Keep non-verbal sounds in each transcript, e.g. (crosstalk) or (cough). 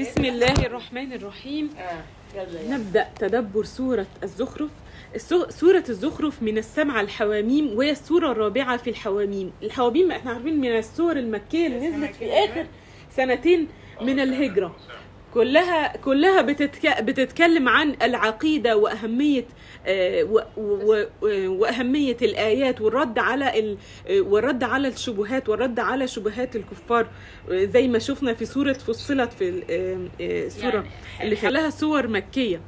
بسم الله الرحمن الرحيم. يلا نبدأ تدبر سورة الزخرف. سورة الزخرف من السبع الحواميم وهي السورة الرابعة في الحواميم. الحواميم إحنا عارفين من السور المكية اللي نزلت في آخر سنتين من الهجرة. كلها كلها بتتك... بتتكلم عن العقيدة وأهمية آه، و... و... و... وأهمية الآيات والرد على ال... والرد على الشبهات والرد على شبهات الكفار آه، زي ما شفنا في سورة فصلت في ال- آه، يعني اللي في لها سور مكية.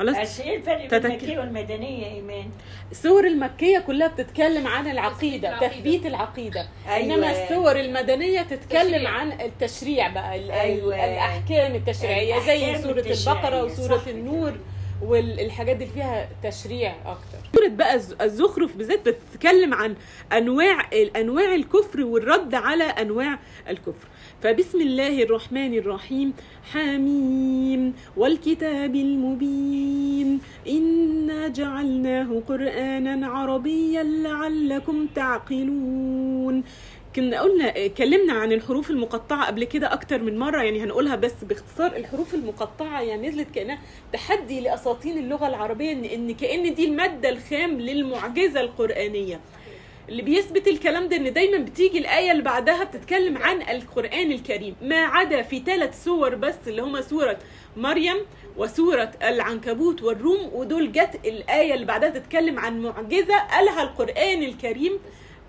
خلاص بس إيه الفرق بين تتك- المكية والمدنية يا إيمان؟ السور المكية كلها بتتكلم عن العقيدة العقيدة. تثبيت العقيدة أيوة. إنما السور المدنية تتكلم تشريع. عن التشريع بقى ال- أيوة. الأحكام التشريعية زي الأحكام وسورة صح كده. النور والحاجات اللي فيها تشريع أكتر سورة بقى الز- الزخرف بالذات بتتكلم عن أنواع أنواع الكفر والرد على أنواع الكفر فبسم الله الرحمن الرحيم. حميم. والكتاب المبين. إنا جعلناه قرآنا عربيا لعلكم تعقلون. كنا قلنا اتكلمنا عن الحروف المقطعة قبل كده أكتر من مرة يعني هنقولها بس باختصار. الحروف المقطعة يعني نزلت كأنها تحدي لأساطين اللغة العربية إن كأن دي المادة الخام للمعجزة القرآنية. اللي بيثبت الكلام ده إن دايما بتيجي الآية اللي بعدها بتتكلم عن القرآن الكريم. ما عدا في ثلاث سور بس اللي هما سورة مريم وسورة العنكبوت والروم ودول جت الآية اللي بعدها تتكلم عن معجزة قالها القرآن الكريم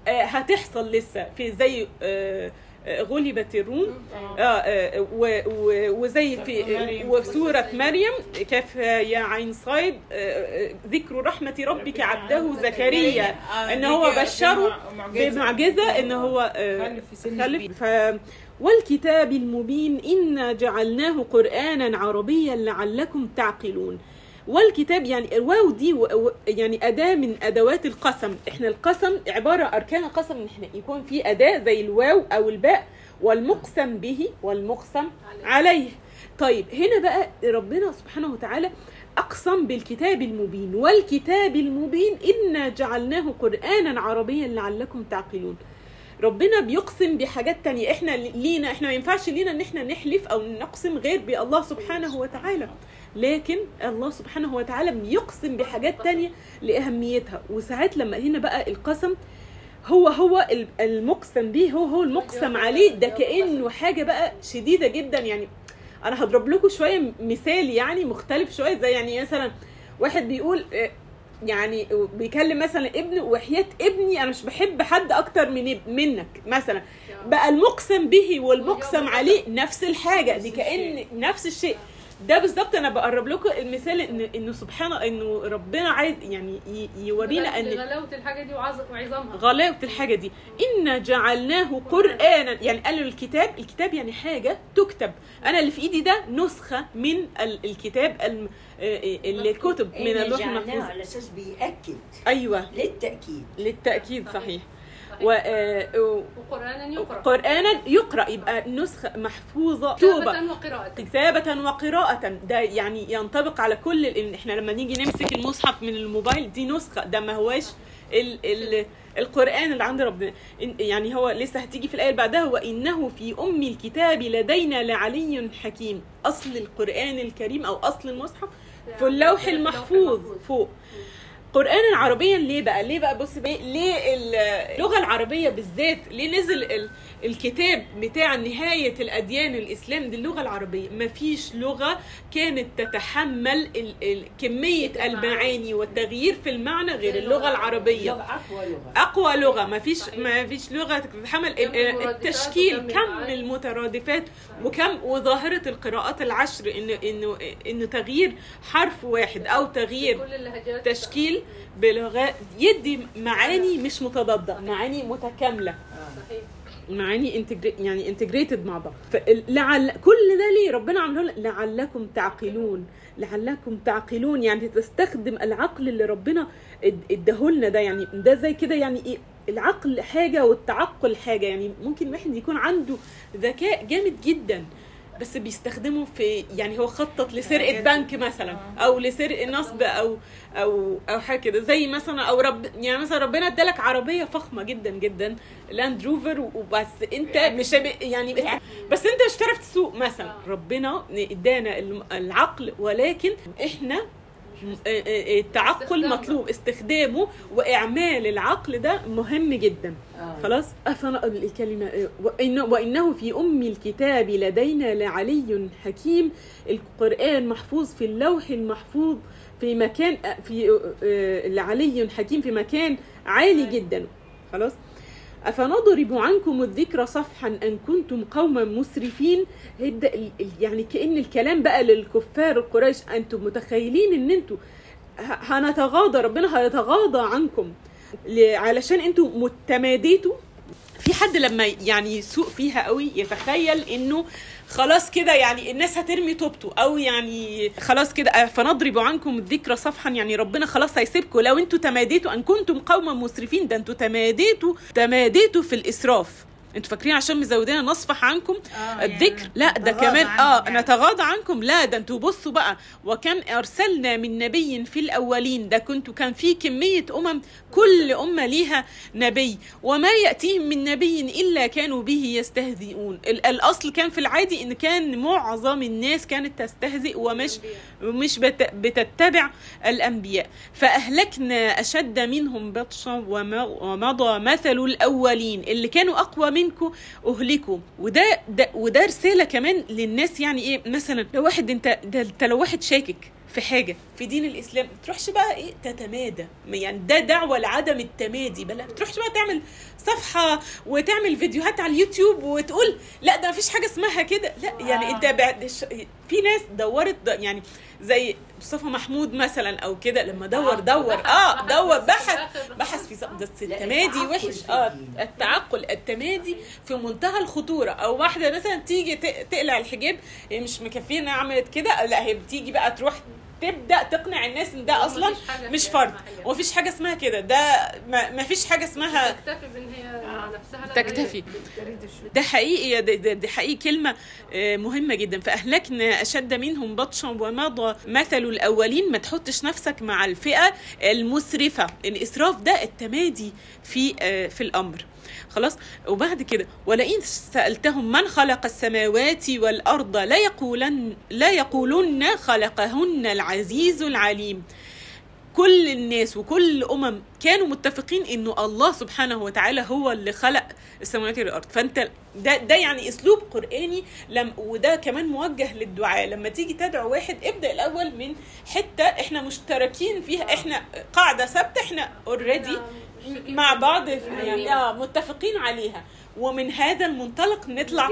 آه، هتحصل لسه في زي آه، غلبت الروم. آه، آه، و- و- وزي في. وسورة مريم. كاف يا عين آه، آه، ذكر رحمة ربك عبده زكريا. آه، ان هو بشره معجزة. بمعجزة ان هو آه، خلف والكتاب المبين إنا جعلناه قرآنا عربيا لعلكم تعقلون. والكتاب يعني الواو دي يعني أداة من أدوات القسم. إحنا القسم عبارة أركان قسم إن إحنا يكون في أداة زي الواو أو الباء والمقسم به والمقسم عليه. طيب هنا بقى ربنا سبحانه وتعالى أقسم بالكتاب المبين. والكتاب المبين إنا جعلناه قرآنا عربيا لعلكم تعقلون. ربنا بيقسم بحاجات تانية. إحنا لينا إحنا ما ينفعش لينا إن إحنا نحلف أو نقسم غير بألله سبحانه وتعالى. لكن الله سبحانه وتعالى بيقسم بحاجات تانية لأهميتها. وساعات لما هنا بقى القسم هو هو ال- المقسم به هو هو المقسم عليه. ده كأنه حاجة بقى شديدة جدا. يعني أنا هضرب لكم شوية مثال يعني مختلف شوية. زي يعني مثلا واحد بيقول آه، يعني بيكلم مثلا ابنه وحياة ابني أنا مش بحب حد أكتر من منك مثلا. بقى المقسم به والمقسم عليه نفس الحاجة. دي كأن نفس الشيء. ده بالظبط أنا بقرب لكم المثال ان إنه سبحان إنه ربنا عايز يعني ي- يورينا ان غلاوة الحاجة دي وعظ- وعظامها. غلاوة الحاجة دي. إنا جعلناه قرآنا. يعني قالوا الكتاب الكتاب يعني حاجة تكتب. أنا اللي في إيدي ده نسخة من ال- الكتاب الم- آه، آه، الكتب من اللوح المحفوظ. على أساس بيأكد أيوة. للتأكيد. للتأكيد صحيح. صحيح. و آه، و- وقرآنا يقرأ. قرآنا يقرأ. يبقى نسخة محفوظة. كتابة وقراءة. كتابة وقراءة. ده يعني ينطبق على كل ال- إحنا لما نيجي نمسك المصحف من الموبايل دي نسخة. ده ما هواش ال ال القرآن اللي عند ربنا. يعني هو لسه هتيجي في الآية اللي بعدها وإنه في أم الكتاب لدينا لعلي حكيم. أصل القرآن الكريم أو أصل المصحف في اللوح المحفوظ. فوق. قرآنا عربيا ليه بقى؟ ليه بقى بص ليه اللغة العربية بالذات ليه نزل الكتاب بتاع نهاية الأديان الإسلام دي اللغة العربية. مفيش لغة كانت تتحمل ال ال كمية المعاني والتغيير في المعنى غير اللغة العربية. لغة أقوى لغة. أقوى لغة. ما فيش صحيح. ما فيش لغة تتحمل. المرادفات التشكيل كم. المترادفات وكم وظاهرة القراءات العشر. انه انه إنه تغيير حرف واحد أو تغيير تشكيل بلغات يدي معاني مش متضادة معاني متكاملة. صحيح. معاني انتجري يعني انتجريتد مع بعض. فلعل كل ده ليه ربنا لنا؟ لعلكم تعقلون. لعلكم تعقلون. يعني تستخدم العقل اللي ربنا اد- اداهولنا ده. يعني ده زي كده يعني إيه؟ العقل حاجة والتعقل حاجة. يعني ممكن واحد يكون عنده ذكاء جامد جدا. بس بيستخدمه في يعني هو خطط لسرقة بنك مثلا أو لسرقة نصب أو أو أو حاجة كده. زي مثلا أو رب يعني مثلا ربنا ادالك عربية فخمة جدا جدا لاند روفر وبس أنت مش يعني بس, بس أنت مش هتعرف تسوق مثلا ربنا ادانا العقل ولكن إحنا التعقل استخدامه. مطلوب استخدامه وإعمال العقل ده مهم جدا. آه. خلاص؟ أفنقل الكلمة وإنه, وإنه في أم الكتاب لدينا لعلي حكيم. القرآن محفوظ في اللوح المحفوظ في مكان في آه، لعلي حكيم في مكان عالي جدا. خلاص؟ أفنضرب عنكم الذكر صفحا أن كنتم قوما مسرفين؟ هيبدأ يعني كأن الكلام بقى للكفار القريش أنتم متخيلين أن أنتم هنتغاضى ربنا هيتغاضى عنكم. علشان أنتوا متماديتوا. في حد لما يعني يسوق فيها قوي يتخيل إنه خلاص كده يعني الناس هترمي توبته أو يعني خلاص كده فنضرب عنكم الذكر صفحا. يعني ربنا خلاص هيسيبكم. لو أنتوا تماديتوا أن كنتم قوما مسرفين ده أنتوا تماديتوا تماديتوا في الإسراف. أنتوا فاكرين عشان مزودين نصفح عنكم؟ آه، الذكر يعني لا ده كمان آه يعني. نتغاضى عنكم. لا ده أنتوا بصوا بقى وكم أرسلنا من نبي في الأولين. ده كنتوا كان في كمية أمم كل أمة ليها نبي. وما يأتيهم من نبي إلا كانوا به يستهزئون. ال- الأصل كان في العادي إن كان معظم الناس كانت تستهزئ ومش مش بت- بتتبع الأنبياء. فأهلكنا أشد منهم بطشا ومضى مثل الأولين. اللي كانوا أقوى منكم اهلكوا وده ده وده رسالة كمان للناس يعني إيه مثلا لو واحد أنت ده أنت لو واحد شاكك في حاجة في دين الإسلام ما تروحش بقى إيه تتمادى. يعني ده دعوة لعدم التمادي. بل ما تروحش بقى تعمل صفحة وتعمل فيديوهات على اليوتيوب وتقول لا ده ما فيش حاجة اسمها كده. لا يعني أنت بعد في ناس دورت يعني زي مصطفى محمود مثلا أو كده لما دور دور. آه (laughs) دور بحث. بحث في بس التمادي وحش. آه. التعقل التمادي في منتهى الخطورة. أو واحدة مثلا تيجي تقلع الحجاب هي مش مكفية إنها عملت كده لا هي بتيجي بقى تروح تبدأ تقنع الناس إن ده أصلا مفيش مش حجاب. ومفيش حاجة اسمها كده. ده ما ما فيش حاجة اسمها تكتفي بإن هي تكتفي. ده حقيقي ده, ده, ده حقيقي كلمة آه، مهمة جدا. فأهلكنا أشد منهم بطشا ومضى مثل الأولين. ما تحطش نفسك مع الفئة المسرفة. الإسراف ده التمادي في آه، في الأمر. خلاص؟ وبعد كده ولئن سألتهم من خلق السماوات والأرض لا يقولن لا يقولن خلقهن العزيز العليم. كل الناس وكل الأمم كانوا متفقين إنه الله سبحانه وتعالى هو اللي خلق السماوات والأرض. فأنت ده ده يعني أسلوب قرآني لم وده كمان موجه للدعاء. لما تيجي تدعو واحد ابدأ الأول من حتة إحنا مشتركين فيها إحنا قاعدة ثابتة إحنا اوريدي مع بعض يعني آه متفقين عليها. ومن هذا المنطلق نطلع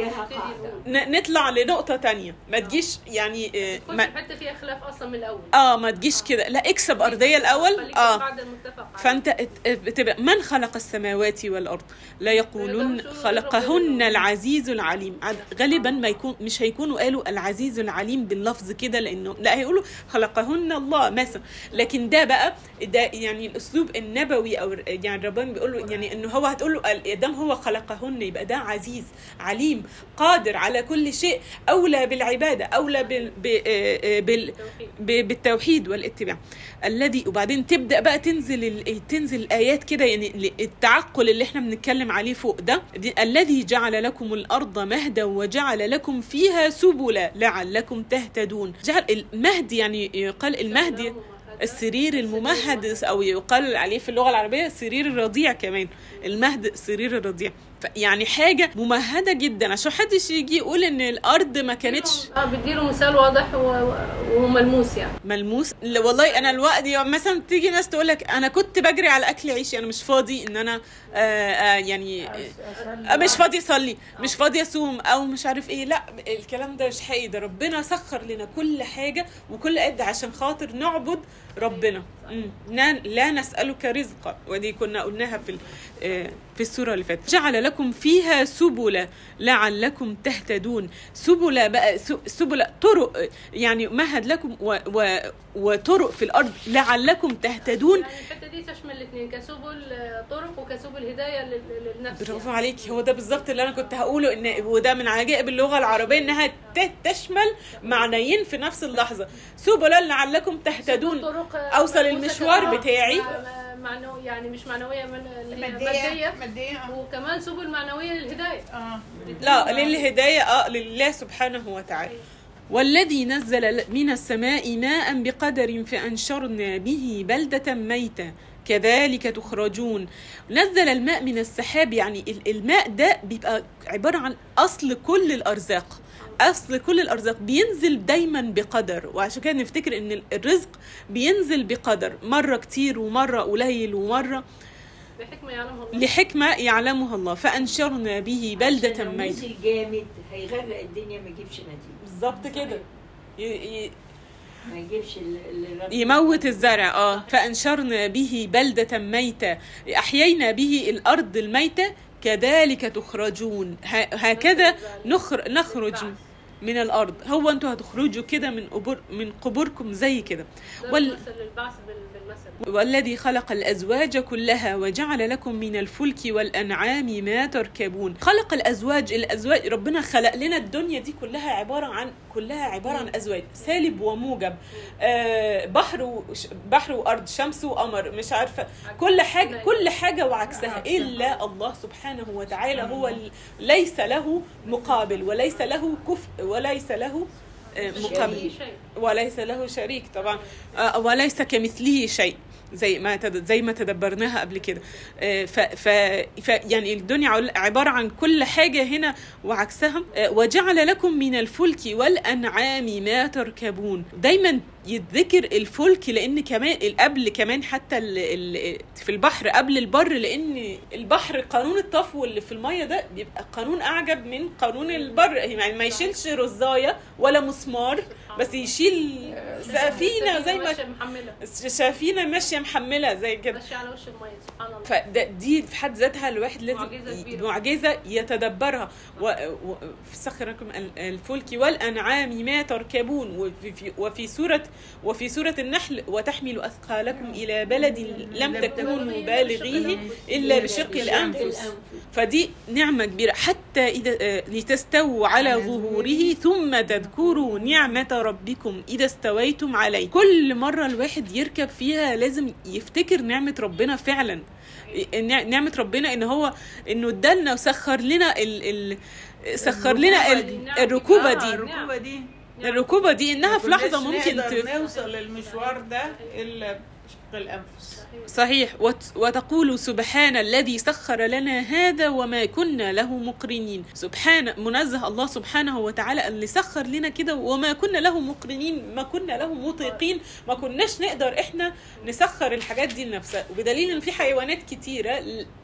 نطلع لنقطة تانية. ما تجيش يعني آه، ما حتة فيها خلاف أصلا من الأول. آه ما تجيش كده. لا اكسب أرضية الأول. خليك آه. فأنت بتبقى من خلق السماوات والأرض؟ لا يقولون خلقهن العزيز العليم. عاد- غالبا ما يكون مش هيكونوا قالوا العزيز العليم باللفظ كده لأنه لا هيقولوا خلقهن الله مثلا. لكن ده بقى ده يعني الأسلوب النبوي أو يعني ربنا بيقول له يعني إنه هو هتقول له هو خلقهن يبقى ده عزيز عليم قادر على كل شيء أولى بالعبادة أولى بال آه، آه، بال التوحيد. ب- بالتوحيد والاتباع. الذي وبعدين تبدأ بقى تنزل ال- تنزل الايات كده يعني التعقل اللي إحنا بنتكلم عليه فوق ده الذي جعل لكم الأرض مهدا وجعل لكم فيها سبلا لعلكم تهتدون. جعل المهد يعني يقال المهد السرير الممهد أو يقال عليه في اللغة العربية السرير الرضيع كمان. المهد السرير الرضيع. يعني حاجة ممهدة جدا. عشان محدش يجي يقول إن الأرض ما كانتش آه بيديله مثال واضح وملموس يعني. ملموس. والله أنا الوقت مثلا تيجي ناس تقول لك أنا كنت بجري على أكل عيشي أنا مش فاضي إن أنا آه آه يعني آه مش فاضي أصلي مش فاضي أصوم أو مش عارف إيه. لا الكلام ده مش حقيقي. ده ربنا سخر لنا كل حاجة وكل قد عشان خاطر نعبد ربنا. لا لا نسألك رزقا. ودي كنا قلناها في آه، في السورة اللي فاتت. جعل لكم فيها سبلا لعلكم تهتدون. سبلا بقى سبلا طرق يعني مهد لكم و و وطرق في الأرض لعلكم تهتدون. يعني الحتة دي تشمل الاثنين كسبل آه، طرق وكسبل هداية لل- للنفس. برافو عليك هو ده بالظبط اللي أنا كنت هقوله ان وده من عجائب اللغة العربية إنها ت- تشمل معنيين في نفس اللحظة. سبلا لعلكم تهتدون. آه، أوصل المشوار. بتاعي. مع- معنو يعني مش معنوية من اللي هي مادية ماديه مادية. وكمان سبل معنوية للهداية. آه. لا للهداية آه لله سبحانه وتعالى. والذي نزل من السماء ماء بقدر فأنشرنا به بلدة ميتة. كذلك تخرجون. نزل الماء من السحاب يعني ال- الماء ده بيبقى عبارة عن أصل كل الأرزاق. أصل كل الأرزاق بينزل دايما بقدر وعشان كده نفتكر إن الرزق بينزل بقدر مرة كتير ومرة قليل ومرة بحكمة يعلمها الله. لحكمة يعلمها الله. فأنشرنا به بلدة ميتة. نزل جامد هيغرق الدنيا ما يجيبش نتيجة. بالظبط كده. ي- ي- ما يجيبش ال- يموت الزرع. آه. فأنشرنا به بلدة ميتة. أحيينا به الأرض الميتة. كذلك تخرجون. ه- هكذا نخر نخرج. من الأرض. هو أنتوا هتخرجوا كده من قبور من قبوركم زي كده. ده وال- والذي خلق الأزواج كلها وجعل لكم من الفلك والأنعام ما تركبون. خلق الأزواج الأزواج ربنا خلق لنا الدنيا دي كلها عبارة عن كلها عبارة عن أزواج. سالب وموجب آه بحر وش بحر وأرض شمس وقمر مش عارفة. كل حاجة كل حاجة وعكسها. إلا الله سبحانه وتعالى هو ليس له مقابل وليس له كفء وليس له آه، مقابل. وليس له شريك طبعا. آه، وليس كمثله شيء. زي ما زي ما تدبرناها قبل كده. آه، ف, ف, ف يعني الدنيا عبارة عن كل حاجة هنا وعكسها. آه، وجعل لكم من الفلك والأنعام ما تركبون. دايما يتذكر الفلك لأن كمان قبل كمان حتى ال ال في البحر قبل البر لأن البحر قانون الطفو اللي في المية ده بيبقى قانون أعجب من قانون البر. يعني ما يشيلش رزايه ولا مسمار. بس يشيل سفينة زي ما سفينة ماشية محملة زي كده. ماشية على وش المية سبحان الله. فدي في حد ذاتها الواحد لازم معجزة. معجزة يتدبرها. وسخر لكم ال- الفلك والأنعام ما تركبون. وفي, في وفي سوره وفي سورة النحل وتحمل أثقالكم إلى بلد لم تكونوا بالغيه إلا بشق الأنفس. فدي نعمة كبيرة. حتى إذا آه، لتستووا على ظهوره ثم تذكروا نعمة ربكم إذا استويتم عليه. كل مرة الواحد يركب فيها لازم يفتكر نعمة ربنا فعلا. نع- نعمة ربنا إن هو إنه ادالنا وسخر لنا ال ال سخر لنا ال- الركوبة آه، دي. الركوبة دي. الركوبة دي إنها في لحظة ممكن نقدر. نوصل للمشوار ده إلا بشق الأنفس. صحيح. وت- وتقول سبحان الذي سخر لنا هذا وما كنا له مقرنين. سبحان منزه الله سبحانه وتعالى اللي سخر لنا كده وما كنا له مقرنين ما كنا له مطيقين ما كناش نقدر إحنا نسخر الحاجات دي لنفسها وبدليل إن في حيوانات كتيرة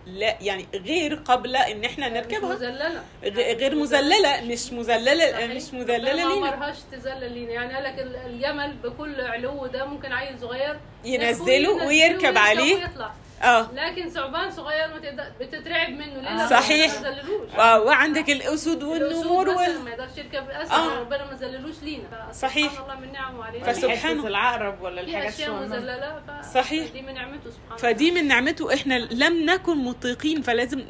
لا يعني غير قابلة إن إحنا نركبها. مذلله غ- غير مذلله مش مذلله مش مذلله ما لينا. مرهاش تذلل لينا. يعني قال لك ال- الجمل بكل علو ده ممكن عيل صغير ينزله ويركب عليه. آه لكن ثعبان صغير بتترعب منه ليه؟ لأنه صحيح. آه، وعندك الأسود الأسود والنمور وال ما يقدرش يركب الاسد آه. ربنا ما ذللوش لينا صحيح. سبحان الله من نعمه علينا فسبحان الله. العقرب ولا الحاجات أشياء. مذللة. صحيح. دي من نعمته سبحانه فدي من نعمته إحنا لم نكن مطيقين فلازم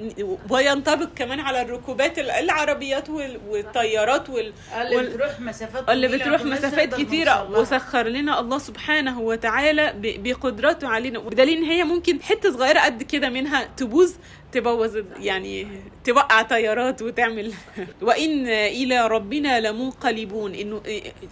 وينطبق كمان على الركوبات ال- العربيات وال- والطيارات وال اللي وال- بتروح مسافات اللي بتروح مسافات لها. وسخر لنا الله سبحانه وتعالى ب- بقدرته علينا بدليل إن هي ممكن حتة صغيرة قد كده منها تبوظ تبوظ يعني توقع طيارات وتعمل. وإن إلى ربنا لمنقلبون. إنه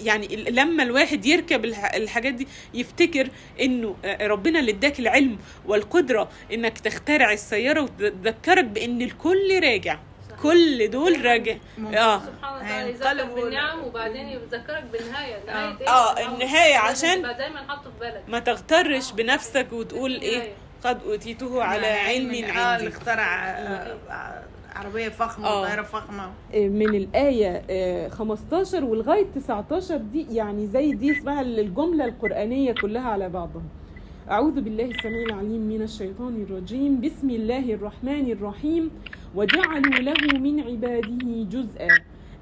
يعني لما الواحد يركب الح- الحاجات دي يفتكر إنه ربنا اللي اداك العلم والقدرة إنك تخترع السيارة وتذكرك بإن الكل راجع. كل دول راجع. آه. سبحان الله هينقلبوا يذكرك بالنعم وبعدين يذكرك بالنهاية. نهاية إيه؟ آه، سبحان الله. النهاية لازم عشان- دايما حاطه في بالك. ما تغترش بنفسك وتقول إيه؟ قد أوتيته على علم آه اللي عندي اخترع آه، آه، عربية فخمة آه. فخمة. من الآية آه، 15 ولغاية 19 دي يعني زي دي اسمها الجملة القرآنية كلها على بعضها. أعوذ بالله السميع العليم من الشيطان الرجيم. بسم الله الرحمن الرحيم. وجعلوا له من عباده جزءا.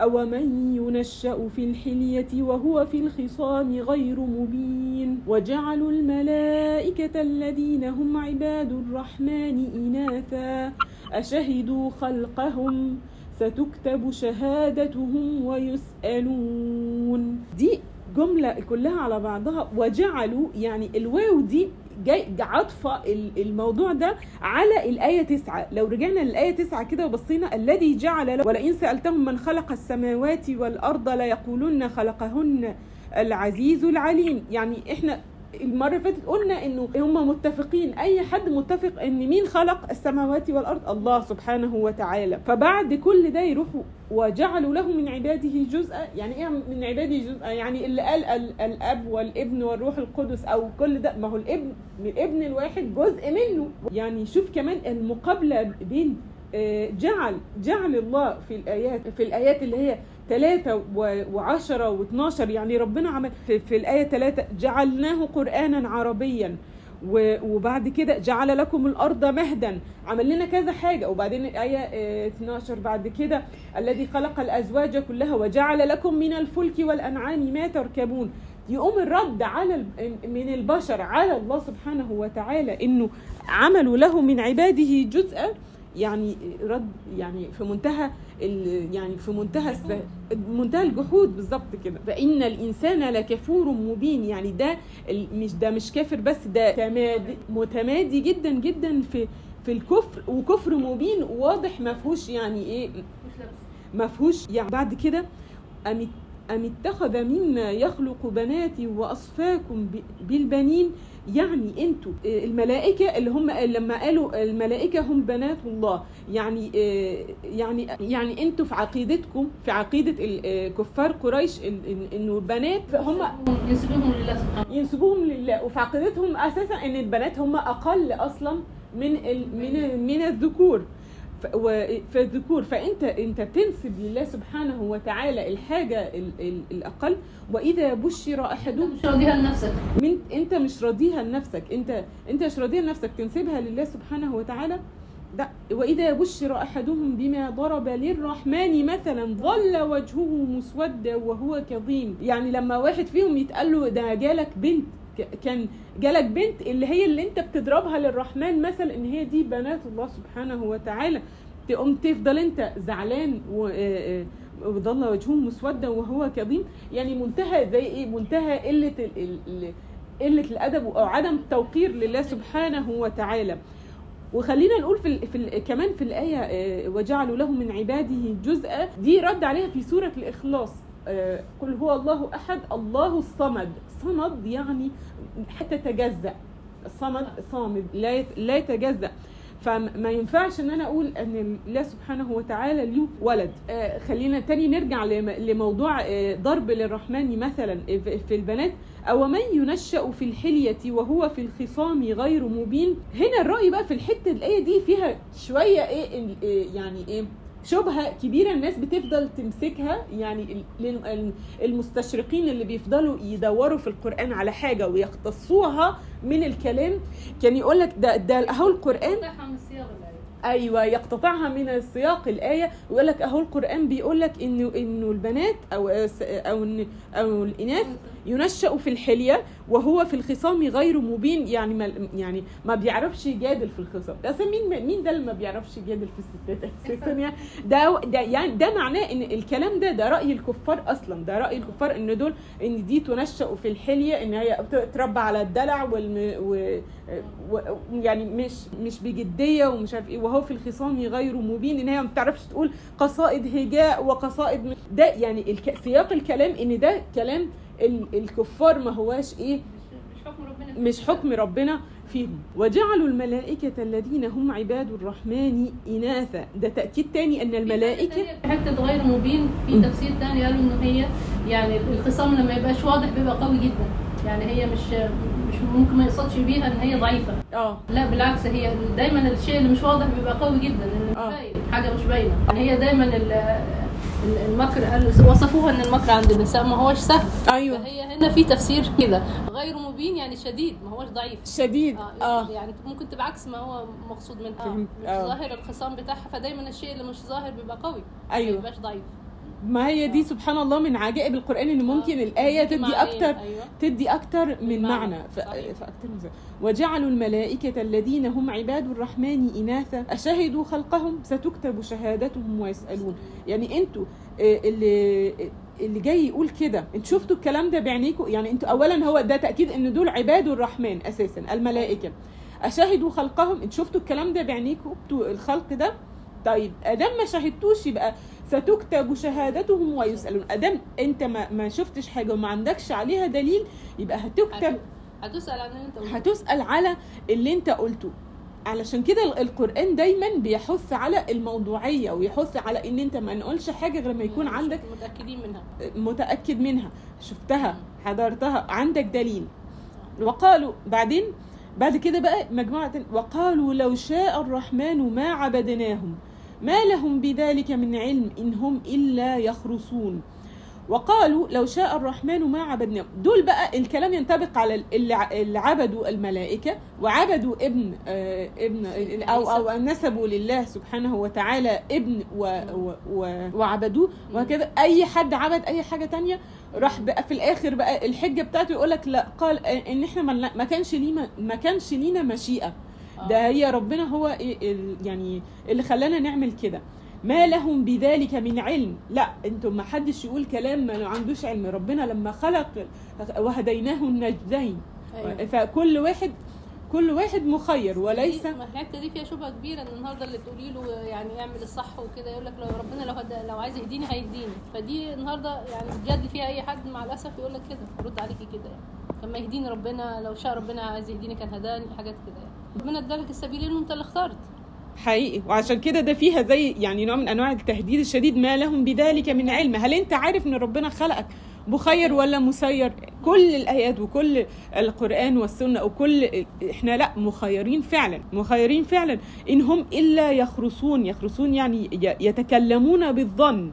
أومن ينشأ في الحلية وهو في الخصام غير مبين وجعلوا الملائكة الذين هم عباد الرحمن إناثا أشهدوا خلقهم ستكتب شهادتهم ويسألون. دي جملة كلها على بعضها. وجعلوا يعني الواو دي جاي ال- الموضوع ده على الآية تسعة. لو رجعنا للآية تسعة كده وبصينا الذي جعل ولئن سألتهم من خلق السماوات والأرض ليقولن خلقهن العزيز العليم. يعني إحنا المرة اللي فاتت قلنا إنه هم متفقين أي حد متفق إن مين خلق السماوات والأرض؟ الله سبحانه وتعالى. فبعد كل ده يروحوا وجعلوا له من عباده جزءا. يعني إيه من عباده جزءا؟ يعني اللي قال ال- الأب والابن والروح القدس أو كل ده. ما هو الابن الابن الواحد جزء منه. يعني شوف كمان المقابلة بين آه، جعل جعل الله في الآيات في الآيات اللي هي ثلاثة وعشرة واثناشر يعني ربنا عمل في, الآية ثلاثة جعلناه قرآنا عربيا وبعد كده جعل لكم الأرض مهدا. عمل لنا كذا حاجة. وبعدين الآية آه، 12 بعد كده الذي خلق الأزواج كلها وجعل لكم من الفلك والأنعام ما تركبون. يقوم الرد على من البشر على الله سبحانه وتعالى إنه عملوا له من عباده جزءا. يعني رد يعني في منتهى يعني في منتهى الس- منتهى الجحود بالظبط كده. فإن الإنسان لكفور مبين يعني ده مش ده مش كافر بس ده تمادي متمادي جدا جدا في في الكفر وكفر مبين واضح ما فيهوش يعني إيه ما فيهوش يعني بعد كده أم أم اتخذ مما يخلق بناتي وأصفاكم بالبنين؟ يعني أنتوا آه، الملائكة اللي هم لما قالوا الملائكة هم بنات الله يعني آه، يعني يعني أنتوا في عقيدتكم في عقيدة آه، كفار قريش إنه البنات هم ينسبهم لله سبحانه ينسبوهم لله. وفي عقيدتهم أساسا إن البنات هم أقل أصلا من من من الذكور. ف- و- في الذكور فأنت أنت تنسب لله سبحانه وتعالى الحاجة ال ال الأقل وإذا بشر احدهم مش راضيها لنفسك. من أنت مش راضيها لنفسك. أنت أنت مش راضيها لنفسك. تنسبها لله سبحانه وتعالى؟ لا. وإذا بشر أحدهم بما ضرب للرحمن مثلا ظل وجهه مسودا وهو كظيم. يعني لما واحد فيهم يتقال له ده جالك بنت. كان جالك بنت اللي هي اللي انت بتضربها للرحمن مثلا ان هي دي بنات الله سبحانه وتعالى. تقوم تفضل انت زعلان و- آه، آه، وظل وجهه مسودا وهو كظيم. يعني منتهى زي إيه؟ منتهى قلة قلة الأدب أو عدم التوقير لله سبحانه وتعالى. وخلينا نقول في, ال... في ال... كمان في الآية آه، وجعلوا له من عباده جزءا. دي رد عليها في سورة الإخلاص. قل هو الله أحد الله الصمد. صمد يعني حتى تجزأ. الصمد صامد لا. لا يتجزأ. فما ينفعش إن أنا أقول إن الله سبحانه وتعالى له ولد. آه خلينا تاني نرجع لم- لموضوع آه ضرب للرحمن مثلا في- البنات. أو من ينشأ في الحلية وهو في الخصام غير مبين؟ هنا الرأي بقى في الحتة الآية دي فيها شوية إيه ال- إيه يعني إيه شبهة كبيرة الناس بتفضل تمسكها يعني المستشرقين اللي بيفضلوا يدوروا في القرآن على حاجة ويختصوها من الكلام. كان يقول لك ده ده أهو الآية. أيوه يقتطعها من سياق الآية. ويقول لك أهو القرآن بيقول لك انه إنه البنات أو أو أو الإناث ينشأ في الحلية وهو في الخصام غير مبين يعني ما يعني ما بيعرفش يجادل في الخصام أصلا مين مين ده اللي ما بيعرفش يجادل في الستات (laughs) أساسا ده ده يعني ده معناه إن الكلام ده ده رأي الكفار أصلا ده رأي الكفار إن دول إن دي تنشأ في الحلية إن هي تربى على الدلع والم و يعني مش مش بجدية ومش عارف إيه وهو في الخصام غير مبين إن هي ما بتعرفش تقول قصائد هجاء وقصائد ده يعني. سياق الكلام إن ده كلام. الكفار ما هواش إيه؟ مش حكم ربنا. مش حكم ربنا فيهم. وجعلوا الملائكة الذين هم عباد الرحمن إناثا. ده تأكيد تاني أن الملائكة في حتة غير مبين في. تفسير تاني قالوا ان هي يعني الخصام لما يبقاش واضح بيبقى قوي جدا. يعني هي مش مش ممكن ما يقصدش بيها إن هي ضعيفة. آه. لا بالعكس هي دايما الشيء اللي مش واضح بيبقى قوي جدا. لأن مش آه. باين حاجة مش باينة. يعني هي دايما المكر قال وصفوها إن المكر عند النساء ما هوش سهل. أيوه. فهي هنا في تفسير كده. غير مبين يعني شديد ما هوش ضعيف. شديد. آه, آه. يعني ممكن تبقى عكس ما هو مقصود منها. فهمت. مش آه. ظاهر الخصام بتاعها فدايما الشيء اللي مش ظاهر بيبقى قوي. ما أيوه. يبقاش ضعيف. ما هي دي سبحان الله من عجائب القرآن إن ممكن آه. الآية ممكن تدي معنيين. أكتر أيوه تدي أكتر من معنى معنى. ف... صحيح. فأكتر من. وجعلوا الملائكة الذين هم عباد الرحمن إناثا أشهدوا خلقهم ستكتب شهادتهم ويسألون يعني أنتوا آه، اللي اللي جاي يقول كده أنتوا شفتوا الكلام ده بعينيكم يعني أنتوا اولا هو ده تأكيد إن دول عباد الرحمن أساسا الملائكة أشهدوا خلقهم أنتوا شفتوا الكلام ده بعينيكم أنتوا الخلق ده طيب ادام ما شاهدتوش يبقى ستكتب شهادتهم ويسألون. ادام أنت ما, ما شفتش حاجة وما عندكش عليها دليل يبقى هتكتب هتسأل عن اللي أنت قلته. هتسأل على اللي أنت قلته. علشان كده ال- القرآن دايما بيحث على الموضوعية ويحث على إن أنت ما نقولش حاجة غير ما يكون عندك متأكدين منها. متأكد منها. شفتها حضرتها عندك دليل. وقالوا بعدين بعد كده بقى مجموعة وقالوا لو شاء الرحمن ما عبدناهم. ما لهم بذلك من علم إن هم إلا يخرصون. وقالوا لو شاء الرحمن ما عبدناهم دول بقى الكلام ينطبق على اللي عبدوا الملائكة وعبدوا ابن آه ابن أو أو نسبوا لله سبحانه وتعالى ابن و و و وعبدوه. وهكذا. أي حد عبد أي حاجة تانية راح بقى في الآخر بقى الحجة بتاعته يقول لك لا. قال إن إحنا ما كانش لينا ما كانش لينا مشيئة. آه. ده هي ربنا هو إيه ال- يعني اللي خلانا نعمل كده. ما لهم بذلك من علم. لا أنتم ما حدش يقول كلام ما عندوش علم. ربنا لما خلق وهديناه النجدين. أيوة. فكل واحد كل واحد مخير وليس ما الحتة دي فيها شبهة كبيرة إن النهارده اللي تقولي له يعني اعمل الصح وكده يقول لك لو ربنا لو هد... لو عايز يهديني هيهديني. فدي النهارده يعني بتجادل فيها أي حد مع الأسف يقول لك كده رد عليكي كده يعني. لما يهديني ربنا لو شاء ربنا عايز يهديني كان هداني حاجات كده ربنا ادالك السبيلين وانت اللي اخترت. حقيقي. وعشان كده ده فيها زي يعني نوع من أنواع التهديد الشديد ما لهم بذلك من علم. هل أنت عارف إن ربنا خلقك مخير ولا مسير؟ كل الآيات وكل القرآن والسنة وكل إحنا لأ مخيرين فعلا مخيرين فعلا ان هم إلا يخرصون. يخرصون يعني يتكلمون بالظن.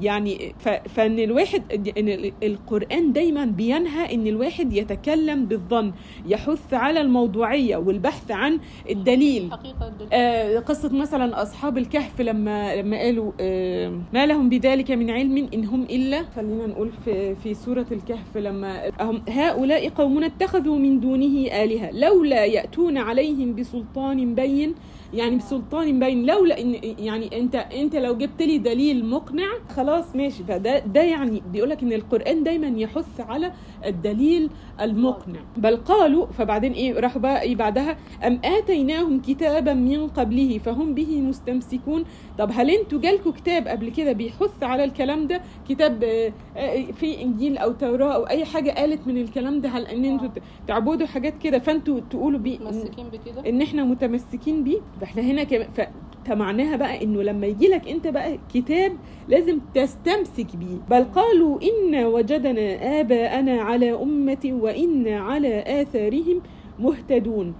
يعني. فإن الواحد إن ال- القرآن دايما بينهى إن الواحد يتكلم بالظن يحث على الموضوعية والبحث عن الدليل حقيقة الدل... آه، قصة مثلا أصحاب الكهف لما لما قالوا آه، ما لهم بذلك من علم إن هم إلا خلينا نقول في في سورة الكهف لما هم هؤلاء قومنا اتخذوا من دونه آلهة لولا يأتون عليهم بسلطان بين يعني بسلطان بين لولا ان يعني انت أنت لو جبت لي دليل مقنع خلاص ماشي. فده ده يعني بيقول لك إن القرآن دايما يحث على الدليل المقنع. بل قالوا فبعدين إيه راحوا بقى إيه بعدها أم آتيناهم كتابا من قبله فهم به مستمسكون. طب هل أنتوا جالكوا كتاب قبل كده بيحث على الكلام ده؟ كتاب آه، آه، في إنجيل أو توراة أو أي حاجة قالت من الكلام ده هل إن أنتوا تعبدوا حاجات كده فانتوا تقولوا بيه متمسكين بكده؟ إن إحنا متمسكين بيه؟ فاحنا هنا كمان. فمعناها بقى إنه لما يجي لك أنت بقى كتاب لازم تستمسك بيه. بل قالوا إنا وجدنا آباءنا على أمة وإنا على آثارهم مهتدون.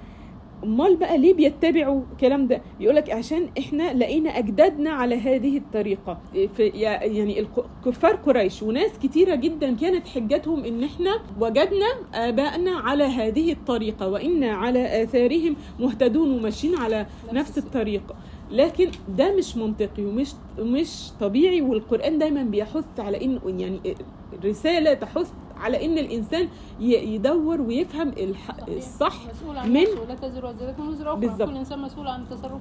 أمال بقى ليه بيتبعوا الكلام ده؟ يقول لك عشان إحنا لقينا أجدادنا على هذه الطريقة. في يعني كفار قريش وناس كتيرة جدا كانت حجتهم إن إحنا وجدنا ابائنا على هذه الطريقة وأنا على آثارهم مهتدون وماشيين على نفس الطريقة. لكن ده مش منطقي ومش مش طبيعي والقرآن دايما بيحث على انه يعني رساله تحث على إن الإنسان يدور ويفهم. الصح من- بالظبط. كل إنسان مسؤول عن تصرفه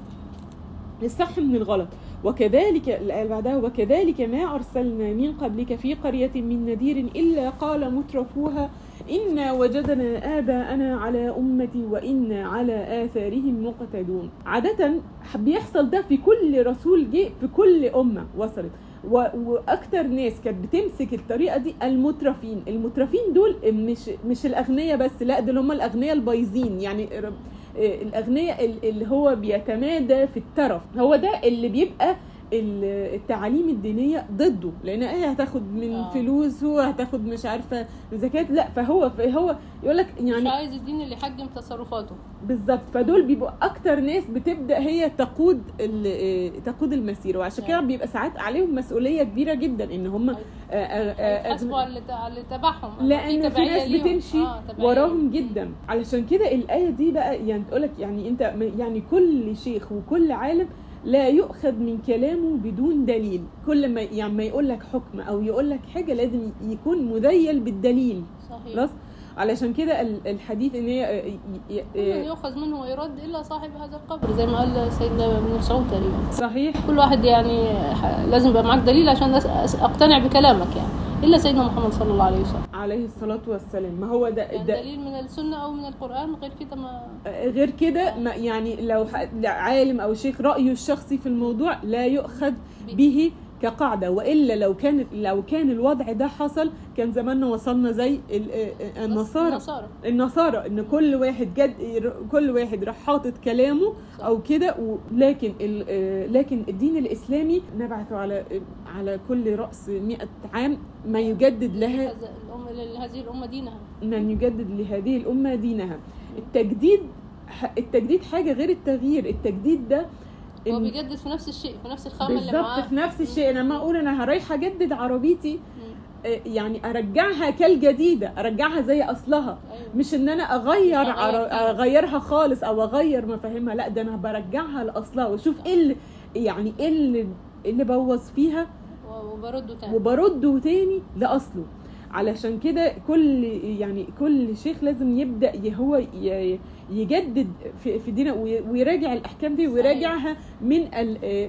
الصح من الغلط وكذلك الآية اللي بعدها وكذلك ما أرسلنا من قبلك في قرية من نذير إلا قال مترفوها إنا وجدنا آباءنا على أمة وإنا على آثارهم مقتدون. عادة بيحصل ده في كل رسول جه في كل أمة وصلت. وأكتر ناس كانت بتمسك الطريقة دي المترفين. المترفين دول مش مش الأغنياء بس لا دول هم الأغنياء البايظين. يعني آه، الأغنياء ال- اللي هو بيتمادى في الترف هو ده اللي بيبقى التعاليم الدينية ضده لأن هي هتاخد من آه. فلوسه هتاخد مش عارفة زكاة لا فهو فهو يقول لك مش يعني عايز الدين اللي يحجم تصرفاته بالظبط فدول بيبقوا أكتر ناس بتبدأ هي تقود آه، تقود المسيره وعشان كده نعم. بيبقى ساعات عليهم مسؤولية كبيرة جدا إن هم آه، آه، آه، يحاسبوا على تبعهم لأن في ناس. بتمشي آه، وراهم. جدا علشان كده الآية دي بقى يعني تقولك يعني أنت يعني كل شيخ وكل عالم لا يؤخذ من كلامه بدون دليل. كل ما يعني ما يقول لك حكم أو يقول لك حاجة لازم يكون مذيل بالدليل. صحيح. خلاص علشان كده ال- الحديث إن هي آه، كل آه، يؤخذ منه ويرد إلا صاحب هذا القبر زي ما قال سيدنا ابن مسعود تقريبا. صحيح. كل واحد يعني ح- لازم يبقى معاك دليل عشان أقتنع بكلامك يعني. إلا سيدنا محمد صلى الله عليه وسلم. عليه الصلاة والسلام. ما هو ده, يعني ده دليل من السنة أو من القرآن؟ غير كده ما غير كده ما يعني لو عالم أو شيخ رأيه الشخصي في الموضوع لا يؤخذ به كقاعدة وإلا لو كان لو كان الوضع ده حصل كان زماننا وصلنا زي آه، آه، النصارى. النصارى. النصارى إن كل واحد جد كل واحد راح حاطط كلامه صح. أو كده ولكن ال- آه، لكن الدين الإسلامي نبعث على على كل رأس 100 عام ما يجدد لها هذه الأمة دينها. من يجدد لهذه الأمة دينها. التجديد التجديد حاجة غير التغيير. التجديد ده هو بيجدد في نفس الشيء في نفس الخامة اللي معاه. بالظبط في نفس الشيء. أنا لما أقول أنا رايحه اجدد عربيتي. آه، يعني أرجعها كالجديدة أرجعها زي أصلها. أيوة. مش إن أنا أغير عر... أغيرها خالص أو أغير مفاهيمها. لا ده أنا برجعها لأصلها وأشوف إيه اللي يعني إيه اللي إيه اللي بوظ فيها. وبرده تاني. وبرده تاني لأصله. علشان كده كل يعني كل شيخ لازم يبدأ هو يجدد في في دينه وي- ويراجع الأحكام دي ويراجعها من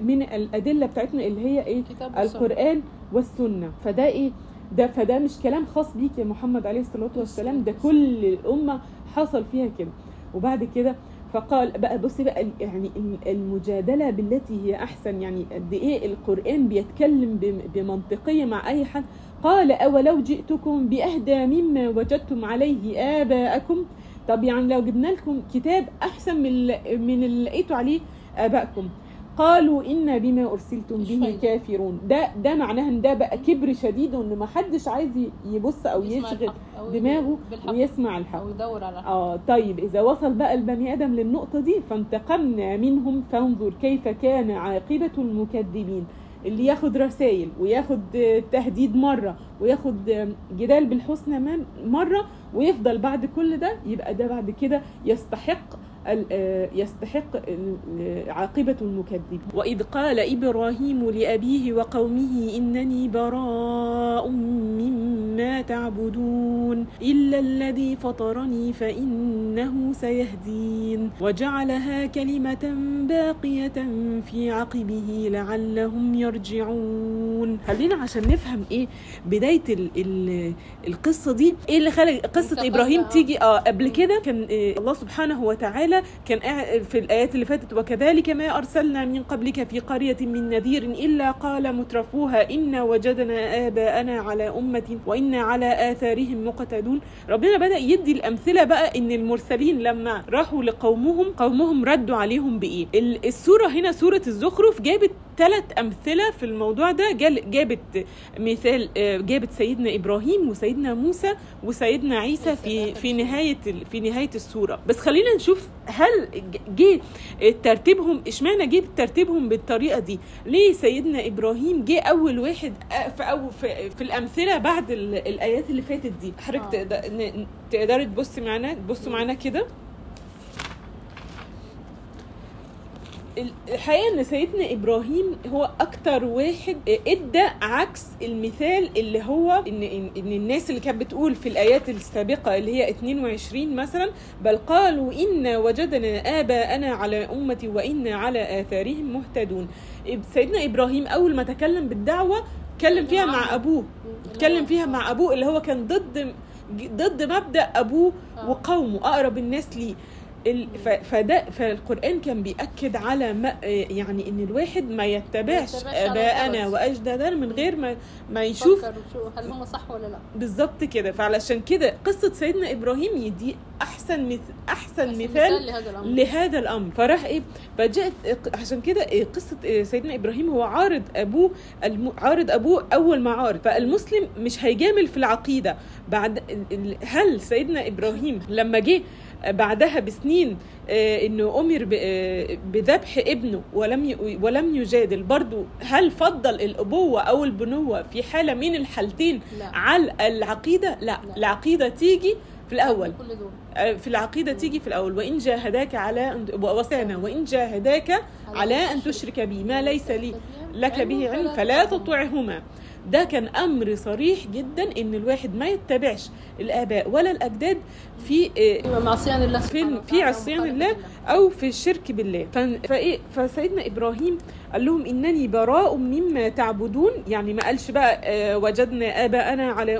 من الأدلة بتاعتنا اللي هي إيه. القرآن والسنة. فده إيه؟ ده فده مش كلام خاص بيك يا محمد عليه الصلاة والسلام. ده كل الأمة حصل فيها كده. وبعد كده فقال بقى بصي بقى يعني ال- المجادلة بالتي هي أحسن. يعني قد إيه القرآن بيتكلم بم- بمنطقية مع أي حد. قال أولو جئتكم بأهدى مما وجدتم عليه آباءكم؟ طب يعني لو جبنا لكم كتاب أحسن من من اللي لقيتوا عليه ابائكم قالوا إنا بما أرسلتم به فايدة. كافرون. ده ده معناه إن ده بقى كبر شديد وإن ما حدش عايز يبص أو يشغل دماغه بالحق ويسمع الحق. أو يدور على الحق. آه طيب إذا وصل بقى البني آدم للنقطة دي فانتقمنا منهم فانظر كيف كان عاقبة المكذبين. اللي ياخد رسائل وياخد تهديد مرة وياخد جدال بالحسنى مرة ويفضل بعد كل ده يبقى ده بعد كده يستحق يستحق عاقبة المكذب وإذ قال إبراهيم لأبيه وقومه إنني براء مما تعبدون إلا الذي فطرني فإنه سيهدين. وجعلها كلمة باقية في عقبه لعلهم يرجعون. خلينا عشان نفهم إيه بداية ال ال القصة دي. إيه اللي خلى قصة إبراهيم آه. تيجي آه قبل كده؟ كان آه الله سبحانه وتعالى كان في الآيات اللي فاتت وكذلك ما أرسلنا من قبلك في قرية من نذير إلا قال مترفوها إنا وجدنا آباءنا على أمة وإنا على آثارهم مقتدون. ربنا بدأ يدي الأمثلة بقى إن المرسلين لما راحوا لقومهم قومهم ردوا عليهم بإيه؟ ال- السورة هنا سورة الزخرف جابت ثلاث أمثلة في الموضوع ده. جابت مثال آه، جابت سيدنا إبراهيم وسيدنا موسى وسيدنا عيسى في في نهاية ال- في نهاية السورة. بس خلينا نشوف هل جه ترتيبهم إشمعنى جه ترتيبهم بالطريقة دي؟ ليه سيدنا إبراهيم جه أول واحد آه، في أو في, في الأمثلة بعد ال- الآيات اللي فاتت دي؟ حضرتك آه. تقدري تبصي معانا تبصوا معانا كده؟ الحقيقة إن سيدنا إبراهيم هو أكتر واحد إدى عكس المثال اللي هو ان ان, الناس اللي كانت بتقول في الآيات السابقة اللي هي 22 مثلا بل قالوا انا وجدنا آباءنا على امه وأنا على آثارهم مهتدون سيدنا إبراهيم أول ما تكلم بالدعوة اتكلم فيها مع أبوه اتكلم فيها مع أبوه اللي هو كان ضد ضد مبدأ أبوه آه. وقومه أقرب الناس ليه فده فالقرآن كان بيأكد على ما يعني إن الواحد ما يتبعش آباءنا. وأجدادنا من غير ما ما يشوف هل هم صح ولا لا. بالظبط كده. فعلشان كده قصة سيدنا إبراهيم يدي أحسن مث... أحسن بس مثال لهذا الأمر. لهذا الأمر. فراح إيه؟ فجاءت عشان كده إيه قصة إيه سيدنا إبراهيم هو عارض أبوه الم... عارض أبوه أول ما عارض. فالمسلم مش هيجامل في العقيدة. بعد هل سيدنا إبراهيم لما جه بعدها بسنين آه، إنه أمر آه، بذبح ابنه ولم ولم يجادل. برضو هل فضل الأبوة أو البنوة في حالة من الحالتين لا. على العقيدة؟ لا, لا. العقيدة تيجي في الأول. دول. في العقيدة تيجي في الأول. وإن جاهداك على أن وصانا وإن جاهداك على أن تشرك بي. ما ليس لي. لك به علم فلا تطعهما. ده كان أمر صريح جدا إن الواحد ما يتبعش الآباء ولا الأجداد. في يبقى معصيان الله في في عصيان الله أو في الشرك بالله. فايه فسيدنا إبراهيم قال لهم إنني براء مما تعبدون. يعني ما قالش بقى آه، وجدنا آباءنا على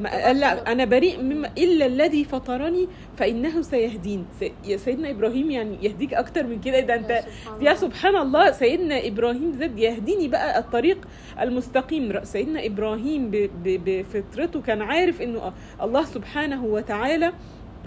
ما قال لا أنا بريء مما إلا الذي فطرني فإنه سيهدين. يا سيدنا إبراهيم يعني يهديك أكتر من كده. ده أنت يا. سبحان الله. سيدنا إبراهيم زاد يهديني بقى الطريق المستقيم. سيدنا إبراهيم بفطرته كان عارف إنه الله سبحانه وتعالى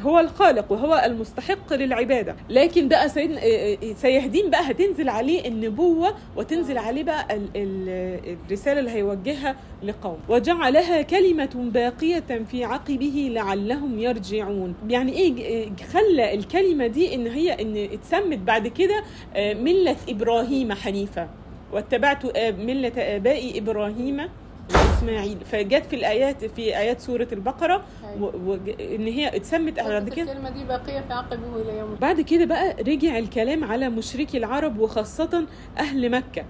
هو الخالق وهو المستحق للعبادة. لكن بقى سيدنا آه، آه، سيهدين بقى هتنزل عليه النبوة وتنزل عليه بقى ال- ال- الرسالة اللي هيوجهها لقوم. وجعلها كلمة باقية في عقبه لعلهم يرجعون. يعني إيه خلى الكلمة دي إن هي إن اتسمت بعد كده آه، ملة إبراهيم حنيفة. واتبعت ملة ابائي إبراهيم واسماعيل فجت في الآيات في آيات سورة البقرة أيوة. و- وج- إن هي اتسمت بعد كده. الكلمة دي باقية في عقبه إلى يوم بعد كده بقى رجع الكلام على مشركي العرب وخاصة أهل مكة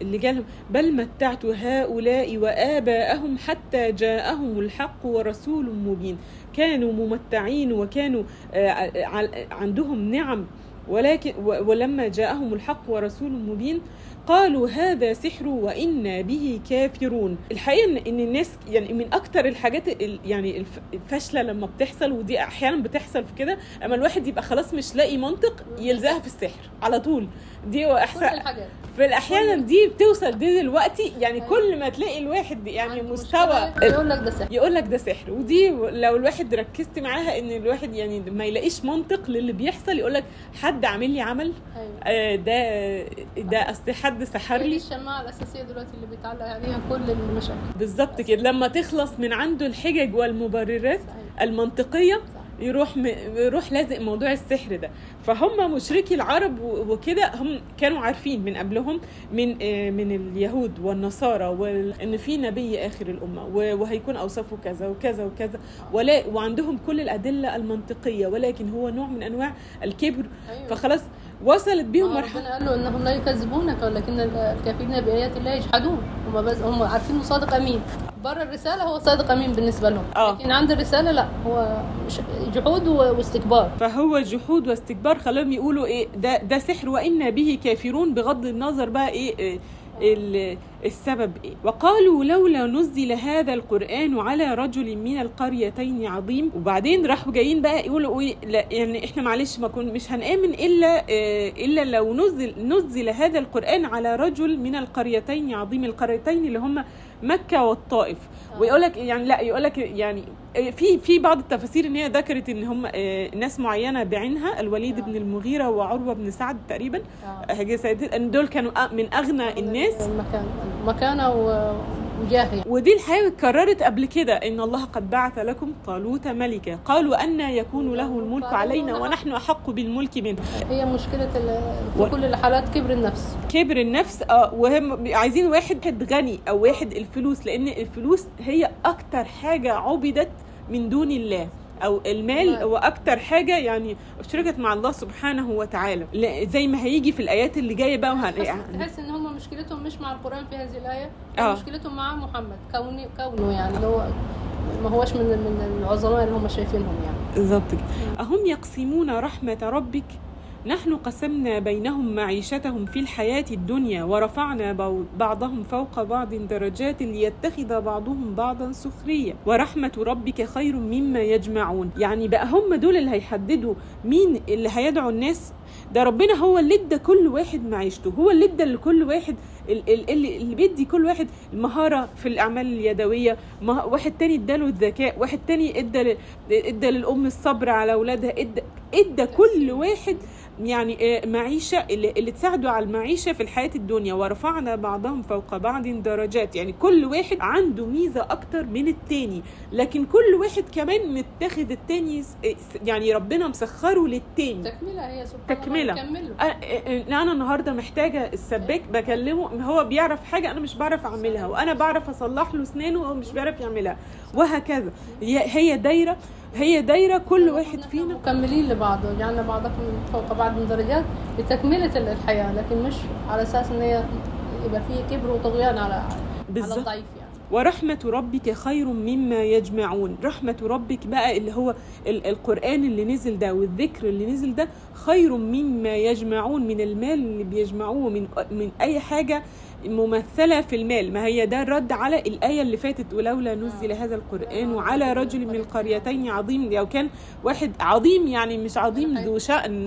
اللي جالهم بل متعت هؤلاء وآباءهم حتى جاءهم الحق ورسول مبين. كانوا ممتعين وكانوا آه، ع- عندهم نعم ولكن و- ولما جاءهم الحق ورسول مبين قالوا هذا سحر وإنا به كافرون. الحقيقة إن- الناس يعني من أكتر الحاجات ال- يعني الف- الفاشلة لما بتحصل ودي أحيانا بتحصل في كده أما الواحد يبقى خلاص مش لاقي منطق يلزقها في السحر على طول. دي الحاجات. في الأحيانا دي بتوصل دي دلوقتي يعني أيوة. كل ما تلاقي الواحد يعني مستوى يقول لك ده سحر. يقول لك ده سحر. ودي لو الواحد ركزت معاها إن الواحد يعني ما يلاقيش منطق للي بيحصل يقول لك حد عامل لي عمل أيوة. آه، ده ده أصل حد سحر دي لي. الشماعة الأساسية دلوقتي اللي بيتعلق عليها كل المشاكل. بالظبط كده. لما تخلص من عنده الحجج والمبررات صحيح. المنطقية صح يروح م... يروح لازق موضوع السحر ده. فهم مشركي العرب و- وكده هم كانوا عارفين من قبلهم من آه، من اليهود والنصارى وال... إن في نبي آخر الأمة و- وهيكون أوصافه كذا وكذا وكذا. ولا وعندهم كل الأدلة المنطقية ولكن هو نوع من أنواع الكبر. أيوة. فخلاص وصلت بيهم ما مرحلة. ربنا قال له إنهم لا يكذبونك ولكن الكافرين بآيات الله يجحدون. هم بس هم عارفين إنه صادق أمين. بره الرسالة هو صادق أمين بالنسبة لهم. آه. لكن عند الرسالة لا هو جحود واستكبار. فهو جحود واستكبار. خلاهم يقولوا إيه ده ده سحر. وأنا به كافرون بغض النظر بقى إيه, إيه ال- السبب إيه وقالوا لولا نزل هذا القرآن على رجل من القريتين عظيم وبعدين راحوا جايين بقى يقولوا إيه لا يعني إحنا معلش ما كن مش هنآمن إلا إيه إلا لو نزل نزل هذا القرآن على رجل من القريتين عظيم القريتين اللي هم مكة والطائف آه. ويقول لك يعني لا يقول لك يعني في في بعض التفاسير إن هي ذكرت إن هم آه، ناس معينة بعينها الوليد آه. بن المغيرة وعروة بن سعد تقريبا آه. دول كانوا من أغنى الناس المكان مكانه وجاهه. ودي الحقيقة اتكررت قبل كده. إن الله قد بعث لكم طالوت ملكا. قالوا أن يكون له الملك علينا ونحن أحق بالملك منه. هي و- في كل الحالات كبر النفس. كبر النفس آه وهم عايزين واحد غني أو واحد الفلوس. لأن الفلوس هي أكتر حاجة عبدت من دون الله. أو المال نعم. هو أكتر حاجة يعني اشركت مع الله سبحانه وتعالى زي ما هيجي في الآيات اللي جاية بقى وهن... تحس- تحس إن هم مشكلتهم مش مع القرآن في هذه الآية آه. مشكلتهم مع محمد كونه كونه يعني اللي هو ما هوش من من العظماء اللي هم شايفينهم يعني بالظبط. أهم يقسمون رحمة ربك نحن قسمنا بينهم معيشتهم في الحياة الدنيا ورفعنا بعضهم فوق بعض درجات ليتخذ بعضهم بعضا سخرية. ورحمة ربك خير مما يجمعون. يعني بقى هم دول اللي هيحددوا مين اللي هيدعو الناس. ده ربنا هو اللي ادى كل واحد معيشته. هو اللي ادى لكل واحد ال- ال- اللي, اللي بيدي كل واحد المهارة في الأعمال اليدوية. واحد تاني اداله الذكاء. واحد تاني ادى ادى للأم الصبر على أولادها. ادى ادى كل واحد يعني آه، معيشة اللي, اللي تساعده على المعيشة في الحياة الدنيا ورفعنا بعضهم فوق بعض درجات. يعني كل واحد عنده ميزة أكتر من التاني لكن كل واحد كمان متاخد التاني يعني ربنا مسخره للتاني. تكملة هي سبحان تكملة. الله كمله أ- أ- أنا النهارده محتاجة السباك بكلمه هو بيعرف حاجة أنا مش بعرف أعملها وأنا بعرف أصلح له أسنانه وهو مش بيعرف يعملها وهكذا. هي هي دايرة هي دايرة كل واحد فينا. مكملين لبعض جعلنا بعضكم فوق بعض من درجات لتكملة ال- الحياة لكن مش على أساس إن هي يبقى فيه كبر وطغيان على على بالظبط. الضعيف يعني. ورحمة ربك خير مما يجمعون. رحمة ربك بقى اللي هو ال- القرآن اللي نزل ده والذكر اللي نزل ده خير مما يجمعون من المال اللي بيجمعوه من من أي حاجة ممثلة في المال ما هي ده الرد على الآية اللي فاتت ولولا نزل هذا القرآن وعلى رجل من القريتين عظيم لو كان واحد عظيم يعني مش عظيم ذو شأن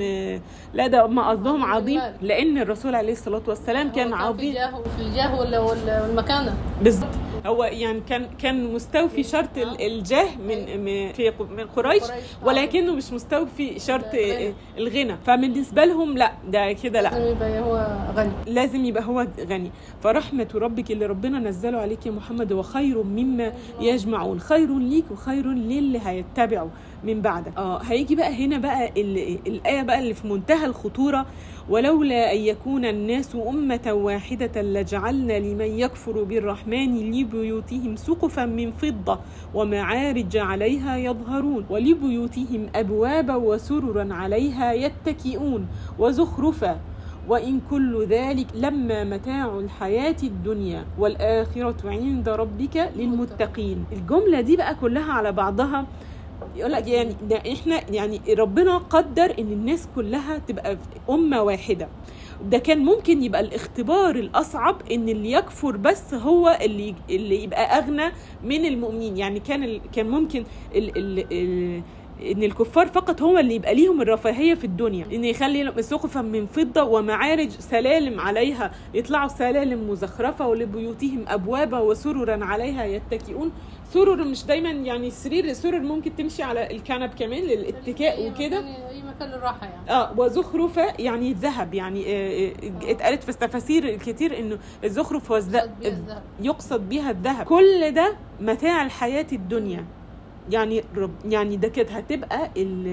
لا ده ما قصدهم عظيم لأن الرسول عليه الصلاة والسلام كان هو في عظيم. الجاه والمكانة. بالظبط. هو يعني كان كان مستوفي شرط ال- الجاه من في من قريش قريش. ولكنه مش مستوفي شرط الغنى. الغنى. فبالنسبة لهم لا ده كده لا. لازم يبقى هو غني. لازم يبقى هو غني. فرحمة ربك اللي ربنا نزله عليك يا محمد وخير مما يجمعون خير ليك وخير للي هيتبعوا من بعدك. آه هيجي بقى هنا بقى ال- الآية بقى اللي في منتهى الخطورة ولولا أن يكون الناس أمة واحدة لجعلنا لمن يكفر بالرحمن لبيوتهم سقفا من فضة ومعارج عليها يظهرون ولبيوتهم أبوابا وسررا عليها يتكئون وزخرفا وإن كل ذلك لما متاع الحياة الدنيا والآخرة عند ربك للمتقين. الجملة دي بقى كلها على بعضها. يقول لك يعني إحنا يعني ربنا قدر إن الناس كلها تبقى في أمة واحدة. ده كان ممكن يبقى الاختبار الأصعب إن اللي يكفر بس هو اللي اللي يبقى أغنى من المؤمنين. يعني كان كان ممكن ال ال ال إن الكفار فقط هم اللي يبقى ليهم الرفاهية في الدنيا. إن يخلي سقفا من فضة ومعارج سلالم عليها يطلعوا سلالم مزخرفة ولبيوتهم ابوابا وسررا عليها يتكئون. سرر مش دايما يعني سرير سرر ممكن تمشي على الكنب كمان للاتكاء أي وكده. مكان- أي مكان للراحة يعني. آه وزخرفة يعني الذهب يعني آه، آه، اتقالت في التفاسير الكتير إنه الزخرف هو يقصد بيها الذهب. كل ده متاع الحياة الدنيا. يعني رب يعني ده كده هتبقى ال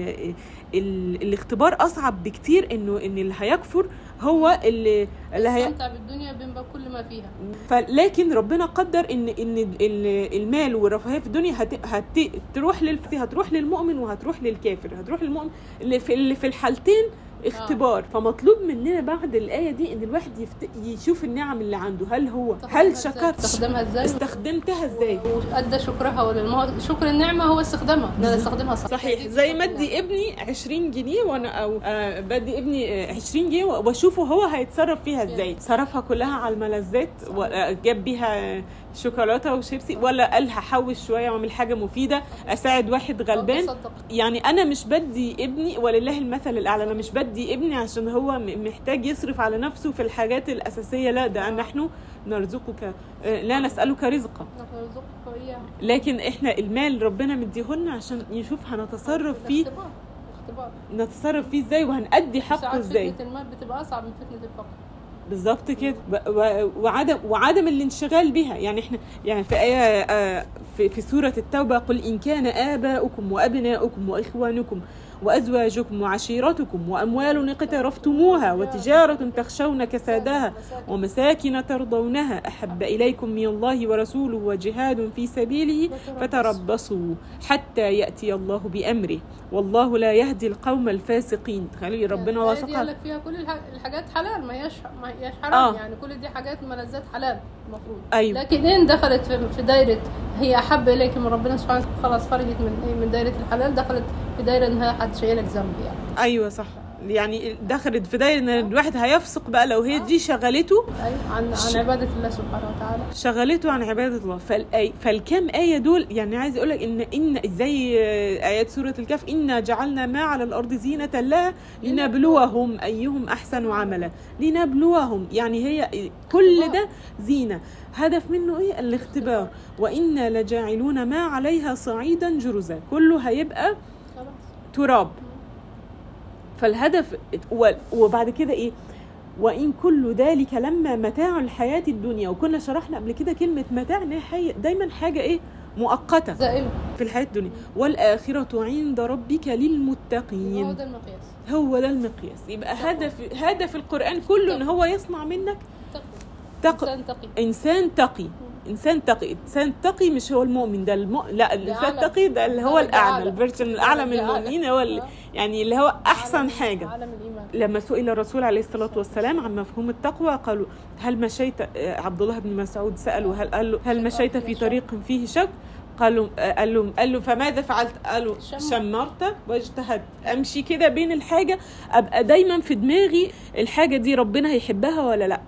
ال الاختبار أصعب بكتير إنه إن اللي هيكفر هو اللي اللي هي بالدنيا بما كل ما فيها. فلكن ربنا قدر ان إن ال- المال والرفاهية في الدنيا هت هت تروح لل هتروح للمؤمن وهتروح للكافر هتروح للمؤمن اللي في اللي في الحالتين اختبار. فمطلوب مننا بعد الآية دي إن الواحد يفت... يشوف النعم اللي عنده. هل هو هل؟ شكرت؟ استخدمها إزاي؟ استخدمتها إزاي؟ وأدى شكرها ولا ما شكر النعمة هو استخدامها ان أنا استخدمها صح. صحيح. زي ما ادي ابني 20 جنيه وأنا أو آه بدي ابني آه، 20 جنيه وأشوفه هو هيتصرف فيها إزاي. صرفها كلها على الملذات وجاب بيها شوكولاتة وشيبسي ولا قال هحوش شوية وأعمل حاجة مفيدة أساعد واحد غلبان. تصدق. يعني أنا مش بدي ابني ولله المثل الأعلى أنا مش بدي ابني عشان هو محتاج يصرف على نفسه في الحاجات الأساسية. لا ده نحن نرزقك آه، لا نسألك رزقا. لكن إحنا المال ربنا مديهولنا عشان نشوف هنتصرف فيه. نتصرف فيه إزاي وهنأدي حقه إزاي. فتنه المال بتبقى أصعب من فتنة الفقر. بالظبط كده. وعدم وعدم الانشغال بها. يعني إحنا يعني في آية آه، في, في سورة التوبة قل إن كان آباؤكم وأبناؤكم وإخوانكم وأزواجكم وعشيرتكم وأموال اقترفتموها وتجارة تخشون كسادها ومساكن ترضونها أحب إليكم من الله ورسوله وجهاد في سبيله فتربصوا حتى يأتي الله بأمره. والله لا يهدي القوم الفاسقين. خلي ربنا قال لك فيها كل الح- الحاجات حلال. ما هياش ما هياش حرام. آه. يعني كل دي حاجات ملذات حلال المفروض. أيوة. لكن إن دخلت في, دايرة هي أحب إليك من ربنا سبحانه خلاص خرجت من من دايرة الحلال دخلت في دايرة إنها حد شايلك ذنب يعني. أيوه صح. يعني دخلت في دايرة إن الواحد هيفسق بقى لو هي دي شغلته. أيوه عن عن عبادة الله سبحانه وتعالى. شغلته عن عبادة الله. فالآي فالكام آية دول يعني عايز أقول لك إن إن زي آيات سورة الكهف إنا جعلنا ما على الأرض زينة لها لنبلوهم أيهم أحسن عملا. لنبلوهم يعني هي كل ده زينة. هدف منه إيه؟ الاختبار. وإنا لجاعلون ما عليها صعيدا جرزا. كله هيبقى تراب فالهدف و- وبعد كده إيه؟ وإن كل ذلك لما متاع الحياة الدنيا وكنا شرحنا قبل كده كلمة متاع إن هي حي- دايما حاجة إيه؟ مؤقتة. زائله في الحياة الدنيا. والآخرة عند ربك هو للمتقين ده المقياس. هو ده المقياس. يبقى هدف هدف القرآن كله إن هو يصنع منك تقوى. تق... إنسان تقي. إنسان تقي. انسان تقي انسان تقي مش هو المؤمن ده الم... لا الإنسان. التقي ده اللي هو الأعلى. الفيرجن الأعلى من. المؤمنين هو اللي آه. يعني اللي هو أحسن حاجة لما سئل الرسول عليه الصلاة والسلام عن مفهوم التقوى قالوا هل مشيت آه، عبد الله بن مسعود سأله هل قال له هل مشيت في طريق فيه شك قالوا آه، قال له قال له فماذا فعلت؟ قالوا شمر. شمرت واجتهدت أمشي كده بين الحاجة أبقى دايما في دماغي الحاجة دي ربنا هيحبها ولا لأ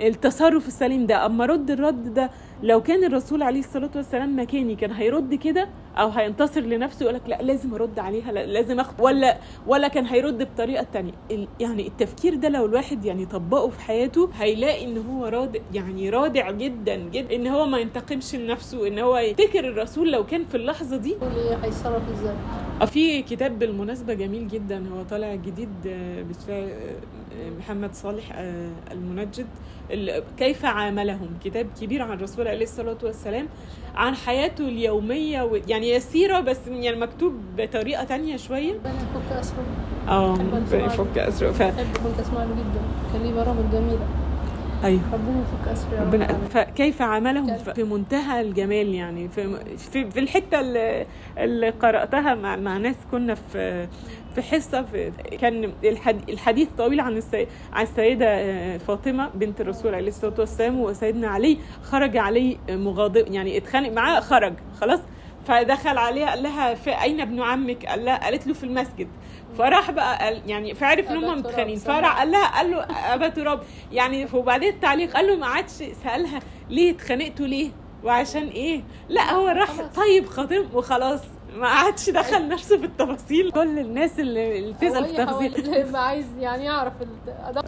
التصرف السليم ده. أما رد الرد ده لو كان الرسول عليه الصلاة والسلام مكاني كان هيرد كده أو هينتصر لنفسه يقول لك لا لازم أرد عليها لا لازم أخد ولا ولا كان هيرد بطريقة تانية. يعني التفكير ده لو الواحد يعني طبقه في حياته هيلاقي إن هو رادع يعني رادع جدا جدا إن هو ما ينتقمش لنفسه إن هو يفتكر الرسول لو كان في اللحظة دي. هيتصرف إزاي آه، في كتاب بالمناسبة جميل جدا هو طالع جديد آه، محمد صالح آه، المنجد ال- كيف عاملهم؟ كتاب كبير عن الرسول عليه الصلاة والسلام عن حياته اليومية و... يعني يسيرة بس يعني مكتوب بطريقة تانية شوية. ربنا يفك اسره آه. يفك أسره ف... بحب أسمع له جدا. كان ليه برامج جميلة. أيوه. ربنا يفك رب. ربنا. فكيف عملهم؟ في منتهى الجمال يعني. في في, في الحتة اللي, اللي قرأتها مع, مع ناس كنا في في حصة في كان الحد- الحديث طويل عن عن السيدة آه، فاطمة بنت الرسول عليه الصلاة والسلام وسيدنا علي خرج عليه مغاضب يعني اتخانق معاه خرج خلاص. فدخل عليها قال لها في أين ابن عمك؟ قال لها قالت له في المسجد. فراح بقى قال يعني فعرف إن هم متخانقين. فراح قال لها قال له أبا تراب يعني وبعدين التعليق قال له ما عادش سألها ليه اتخانقتوا ليه وعشان إيه لا هو راح. طيب خاطب وخلاص ما عادش دخل نفسه في التفاصيل. كل الناس اللي بتسال في هو يحاول تفاصيل يبقى (laughs) عايز يعني يعرف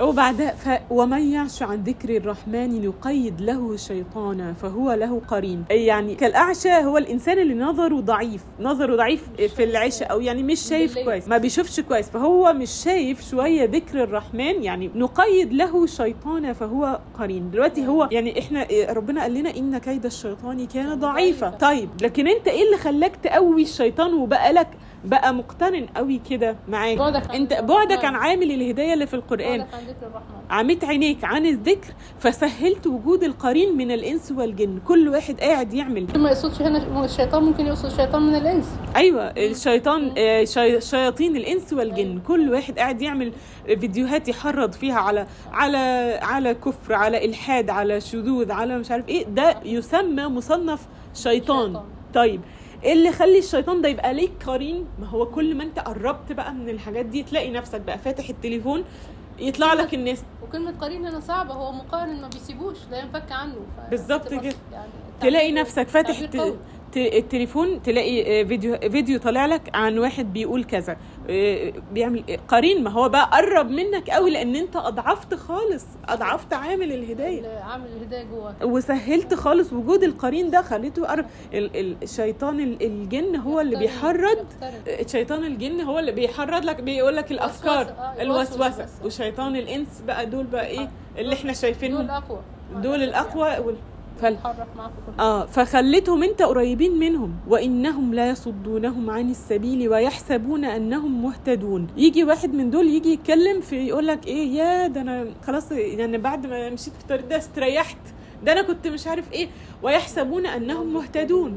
وبعدها ف... ومن يعش عن ذكر الرحمن نقيد له شيطانا فهو له قرين. يعني كالأعشى هو الإنسان اللي نظره ضعيف. نظره ضعيف في العشاء أو يعني مش شايف. كويس ما بيشوفش كويس. فهو مش شايف شوية ذكر الرحمن يعني نقيد له شيطانا فهو قرين. دلوقتي هو يعني إحنا ربنا قال لنا إن كيد الشيطان كان ضعيفا. طيب لكن أنت إيه اللي خلاك تقوي الشيطان وبقى لك بقى مقترن قوي كده معاك. بعدك عن انت. بعدك عن عامل الهداية اللي في القرآن. عن ذكر الرحمن. عميت عينيك عن الذكر فسهلت وجود القرين من الإنس والجن. كل واحد قاعد يعمل. ما يقصدش هنا الشيطان ممكن يقصد الشيطان من الإنس. أيوه الشيطان آه، شي- شياطين الإنس والجن. كل واحد قاعد يعمل فيديوهات يحرض فيها على على على كفر على إلحاد على شذوذ على مش عارف إيه. ده يسمى مصنف شيطان. شيطان. طيب إيه اللي يخلي الشيطان ده يبقى ليك قرين؟ ما هو كل ما أنت قربت بقى من الحاجات دي تلاقي نفسك بقى فاتح التليفون يطلع لك الناس. وكلمة قرين هنا صعبة هو مقارن ما بيسيبوش لا ينفك عنه بالظبط كده. يعني تلاقي نفسك فاتح التليفون تلاقي آه، فيديو فيديو طالع لك عن واحد بيقول كذا. بيعمل آه، قرين ما هو بقى قرب منك قوي لأن أنت أضعفت خالص أضعفت عامل الهداية. عامل الهداية جوه وسهلت خالص وجود القرين ده خليته قرب. ال- ال- الشيطان ال- الجن هو اللي بيحرض. يقترن. شيطان الجن هو اللي بيحرض لك بيقول لك الأفكار آه، الوسوسة. بس. وشيطان الإنس بقى دول بقى إيه؟ اللي إحنا دول شايفينهم الأقوى. دول الأقوى. كل آه فخليتهم أنت قريبين منهم وإنهم لا يصدونهم عن السبيل ويحسبون أنهم مهتدون. يجي واحد من دول يجي يتكلم في يقول لك إيه يا ده أنا خلاص يعني بعد ما مشيت في الطريق ده استريحت. ده أنا كنت مش عارف إيه. ويحسبون أنهم مهتدون.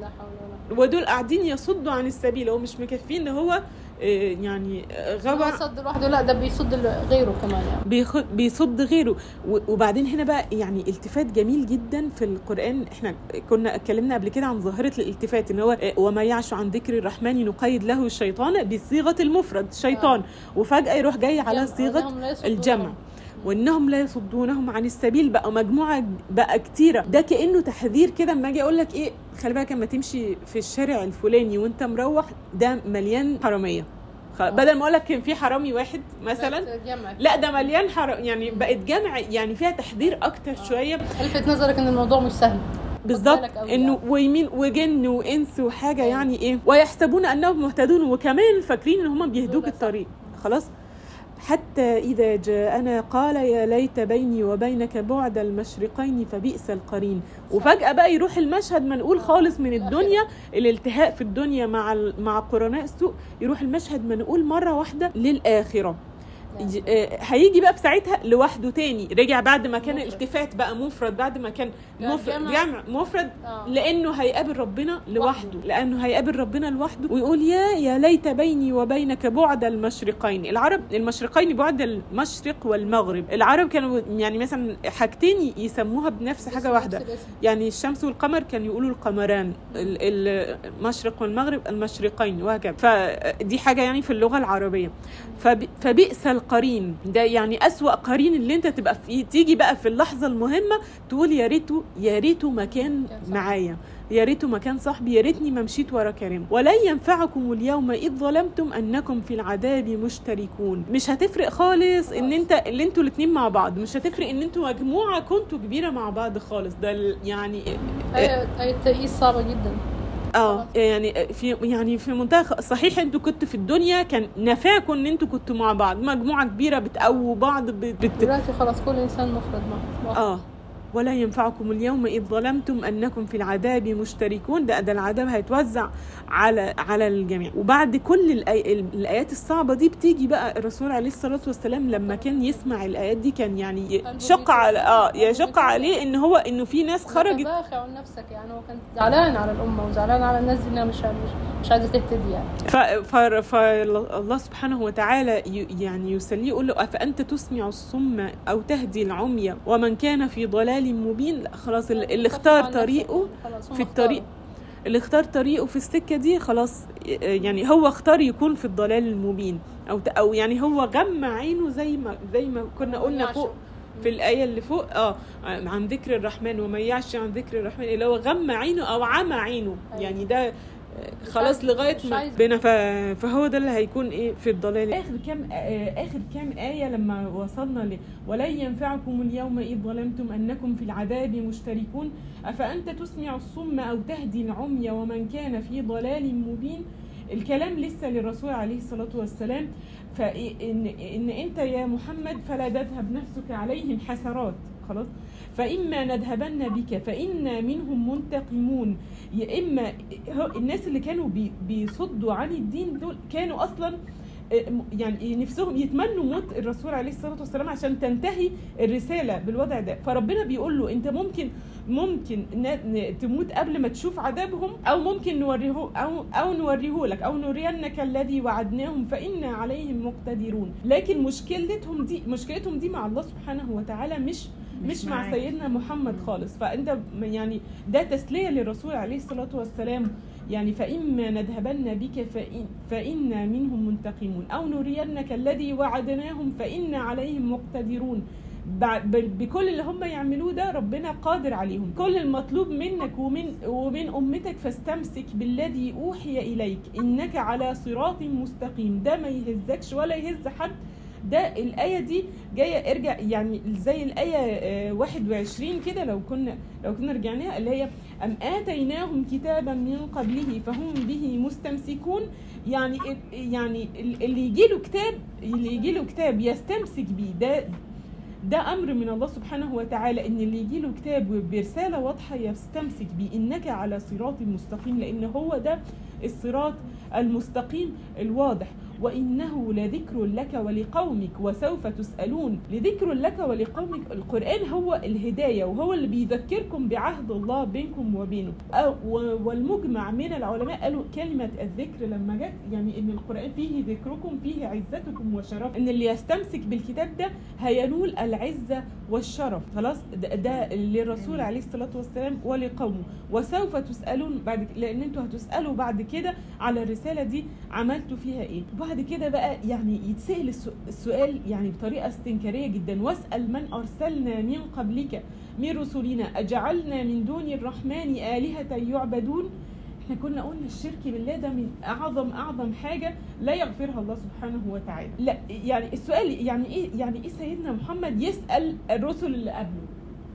ودول قاعدين يصدوا عن السبيل. هو مش مكفين إن هو يعني آه، هو غبر صد لوحده لا ده بيصد غيره كمان يعني. بيصد غيره. وبعدين هنا بقى يعني التفات جميل جدا في القرآن. إحنا كنا اتكلمنا قبل كده عن ظاهرة الالتفات إن هو آه، وما يعش عن ذكر الرحمن نقيد له الشيطان بصيغه المفرد شيطان. وفجأة يروح جاي على. صيغة. الجمع. وإنهم لا يصدونهم عن السبيل بقى مجموعة بقى كتيرة. ده كأنه تحذير كده اما أجي أقول لك إيه خلي بالك اما تمشي في الشارع الفلاني وأنت مروح ده مليان حرامية. خ- بدل ما أقول لك كان في حرامي واحد مثلا لا ده مليان حرام يعني بقت جمع يعني فيها تحذير أكتر شوية. ألفت نظرك إن الموضوع مش سهل. بالظبط إنه يعني. ويمين وجن وإنس وحاجة أيوة. يعني إيه ويحسبون أنهم مهتدون وكمان فاكرين إن هم بيهدوك. الطريق. خلاص؟ حتى إذا جاءنا قال يا ليت بيني وبينك بعد المشرقين فبئس القرين. وفجأة بقى يروح المشهد منقول خالص من الدنيا الالتهاء في الدنيا مع مع قرناء السوء يروح المشهد منقول مرة واحدة للآخرة. هيجي بقى في ساعتها لوحده تاني. رجع بعد ما كان مفرد. التفات بقى مفرد بعد ما كان مفرد. جمع. مفرد. آه. لأنه هيقابل ربنا لوحده. لأنه هيقابل ربنا لوحده ويقول يا يا ليت بيني وبينك بعد المشرقين. العرب المشرقين بعد المشرق والمغرب. العرب كانوا يعني مثلا حاجتين يسموها بنفس حاجة واحدة. يعني الشمس والقمر كان يقولوا القمران. ال- ال- المشرق والمغرب المشرقين وهكذا. فدي حاجة يعني في اللغة العربية. فب- فبئس القرين ده يعني أسوأ قرين اللي أنت تبقى فيه تيجي بقى في اللحظة المهمة تقول يا ريته يا ريته مكان كان. معايا. يا ريته مكان صاحبي. يا ريتني ما مشيت ورا كريم. ولن ينفعكم اليوم إذ ظلمتم أنكم في العذاب مشتركون. مش هتفرق خالص إن انت اللي أنتوا الاثنين مع بعض. مش هتفرق إن أنتوا مجموعة كنتوا كبيرة مع بعض خالص. ده يعني هي التأييس صعبة جدا. آه يعني في يعني في منتهى صحيح أنتوا كنتوا في الدنيا كان نفاكم إن أنتوا كنتوا مع بعض مجموعة كبيرة بتقووا بعض بت... دلوقتي خلاص كل إنسان مفرد مع. آه ولا ينفعكم اليوم إذ ظلمتم أنكم في العذاب مشتركون ده ده العذاب هيتوزع على على الجميع وبعد كل الآي... الآيات الصعبة دي بتيجي بقى الرسول عليه الصلاة والسلام لما كان يسمع الآيات دي كان يعني شق. على آه يشق. عليه إن هو انه في ناس خرجت باخع عن نفسك يعني هو كان زعلان على الأمة وزعلان على الناس دي إنها مش مش, عايزة تهتدي يعني ف... ف... فالله سبحانه وتعالى ي... يعني يسليه يقول له أفأنت تسمع الصم أو تهدي العمي ومن كان في ضلال مبين لا خلاص ال- اللي اختار طريقه في الطريق. اللي اختار طريقه في السكة دي خلاص يعني هو اختار يكون في الضلال المبين ت- أو يعني هو غمى عينه زي ما زي ما كنا قلنا. فوق في الآية اللي فوق آه عن ذكر الرحمن ومن يعش عن ذكر الرحمن اللي هو غمى عينه أو عمى عينه أيوة. يعني ده آه، خلاص مش ما ف- فهو ده اللي هيكون إيه في الضلال آخر كام آه، آخر كام آية لما وصلنا ل ولن ينفعكم اليوم إذ ظلمتم أنكم في العذاب مشتركون أفأنت تسمع الصم أو تهدي العمي ومن كان في ضلال مبين؟ الكلام لسه للرسول عليه الصلاة والسلام فإن إن أنت يا محمد فلا تذهب نفسك عليهم حسرات. خلاص؟ فإما نذهبن بك فإنا منهم منتقمون. يا إما الناس اللي كانوا بي بيصدوا عن الدين دول كانوا أصلا آه، يعني نفسهم يتمنوا موت الرسول عليه الصلاة والسلام عشان تنتهي الرسالة بالوضع ده. فربنا بيقول له أنت ممكن ممكن تموت قبل ما تشوف عذابهم أو ممكن نوريه أو أو نوريه لك أو نرينك الذي وعدناهم فإنا عليهم مقتدرون. لكن مشكلتهم دي مشكلتهم دي مع الله سبحانه وتعالى مش مش, مع. سيدنا محمد خالص. فأنت يعني ده تسلية للرسول عليه الصلاة والسلام. يعني فإما نذهبن بك فإن فإنا منهم منتقمون. أو نرينك الذي وعدناهم فإنا عليهم مقتدرون. بكل اللي هم يعملوه ده ربنا قادر عليهم. كل المطلوب منك ومن ومن أمتك فاستمسك بالذي أوحي إليك. إنك على صراط مستقيم. ده ما يهزكش ولا يهز حد. ده الآية دي جاية ارجع يعني زي الآية آه، 21 كده لو كنا لو كنا رجعناها اللي هي أم آتيناهم كتابا من قبله فهم به مستمسكون. يعني يعني اللي يجي له كتاب اللي يجي له كتاب يستمسك بيه ده ده أمر من الله سبحانه وتعالى إن اللي يجي له كتاب برسالة واضحة يستمسك بيه. إنك على صراط مستقيم لأن هو ده الصراط المستقيم الواضح. وإنه لذكر لك ولقومك وسوف تسألون. لذكر لك ولقومك القرآن هو الهداية وهو اللي بيذكركم بعهد الله بينكم وبينه. والمجمع من العلماء قالوا كلمة الذكر لما جت يعني إن القرآن فيه ذكركم فيه عزتكم وشرف. إن اللي يستمسك بالكتاب ده هينول العزة والشرف. خلاص ده, ده للرسول عليه الصلاة والسلام ولقومه. وسوف تسألون بعد لأن أنتوا هتسألوا بعد كده على الرسالة دي عملتوا فيها إيه. وبعد كده بقى يعني يتسأل السو- السؤال يعني بطريقة استنكارية جدا. واسأل من أرسلنا من قبلك من رسلنا أجعلنا من دون الرحمن آلهة يعبدون؟ إحنا كنا قلنا الشرك بالله ده من أعظم أعظم حاجة لا يغفرها الله سبحانه وتعالى. لا يعني السؤال يعني إيه يعني إيه سيدنا محمد يسأل الرسل اللي قبله؟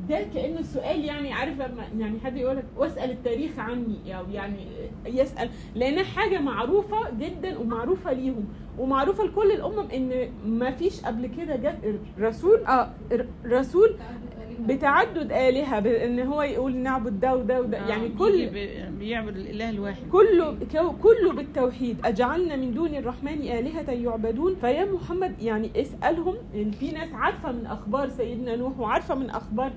ده كانه السؤال يعني عارف لما يعني حد يقول لك واسأل التاريخ عني أو يعني يسأل لأنها حاجة معروفة جدا ومعروفة ليهم ومعروفة لكل الأمم إن ما فيش قبل كده جت رسول آه رسول بتعدد آلهة بان هو يقول نعبد ده وده وده آه، يعني كل بي- بيعبد الإله الواحد. كله كله بالتوحيد. أجعلنا من دون الرحمن آلهة يعبدون؟ فيا محمد يعني اسألهم ان في ناس عارفة من أخبار سيدنا نوح وعارفة من آه،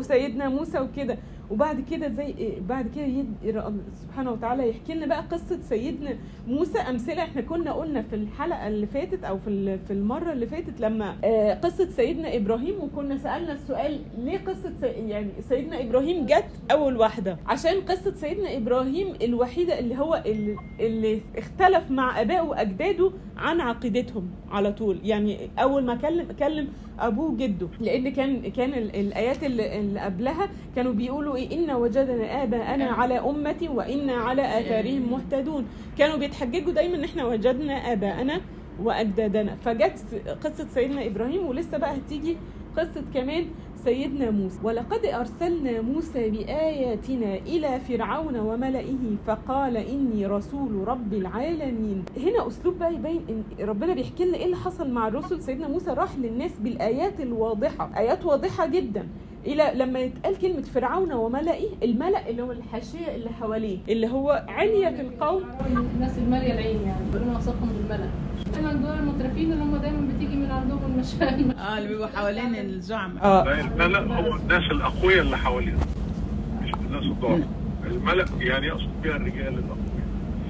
سيدنا موسى وكده. وبعد كده زي آه، بعد كده سبحانه وتعالى يحكي لنا بقى قصة سيدنا موسى. أمثلة إحنا كنا قلنا في الحلقة اللي فاتت أو في في المرة اللي فاتت لما آه، قصة سيدنا إبراهيم وكنا سألنا السؤال ليه قصة يعني سيدنا إبراهيم جت أول واحدة؟ عشان قصة سيدنا إبراهيم الوحيدة اللي هو اللي, اللي اختلف مع ابائه وأجداده عن عقيدتهم على طول. يعني أول ما كلم كلم أبوه جده لأن كان كان ال- الآيات اللي, اللي قبلها كانوا بيقولوا إيه؟ ان وجدنا آباءنا على امتي وإنا على آثارهم مهتدون. كانوا بيتحججوا دايما إن إحنا وجدنا آباءنا وأجدادنا. فجت قصة سيدنا إبراهيم ولسه بقى هتيجي قصة كمان سيدنا موسى ولقد أرسلنا موسى بآياتنا إلى فرعون وملئه فقال إني رسول رب العالمين. هنا أسلوب بقى يبين إن ربنا بيحكي لنا إيه اللي حصل مع الرسل. سيدنا موسى راح للناس بالآيات الواضحة آيات واضحة جدا. إلى لما يتقال كلمة فرعون وملئه الملأ اللي هو الحاشية اللي حواليه اللي هو علية القوم. الناس الماليه العين يعني ربنا وصفهم بالملأ. دايما دول المترفين اللي هم دايما بتيجي من عندهم المشاكل. (laughs) آه اللي بيبقوا حوالين الزعماء آه. لا الملأ هم الناس الأقوياء اللي حوالينا مش الناس الضعفاء. الملأ يعني يقصد بها الرجال الأقوياء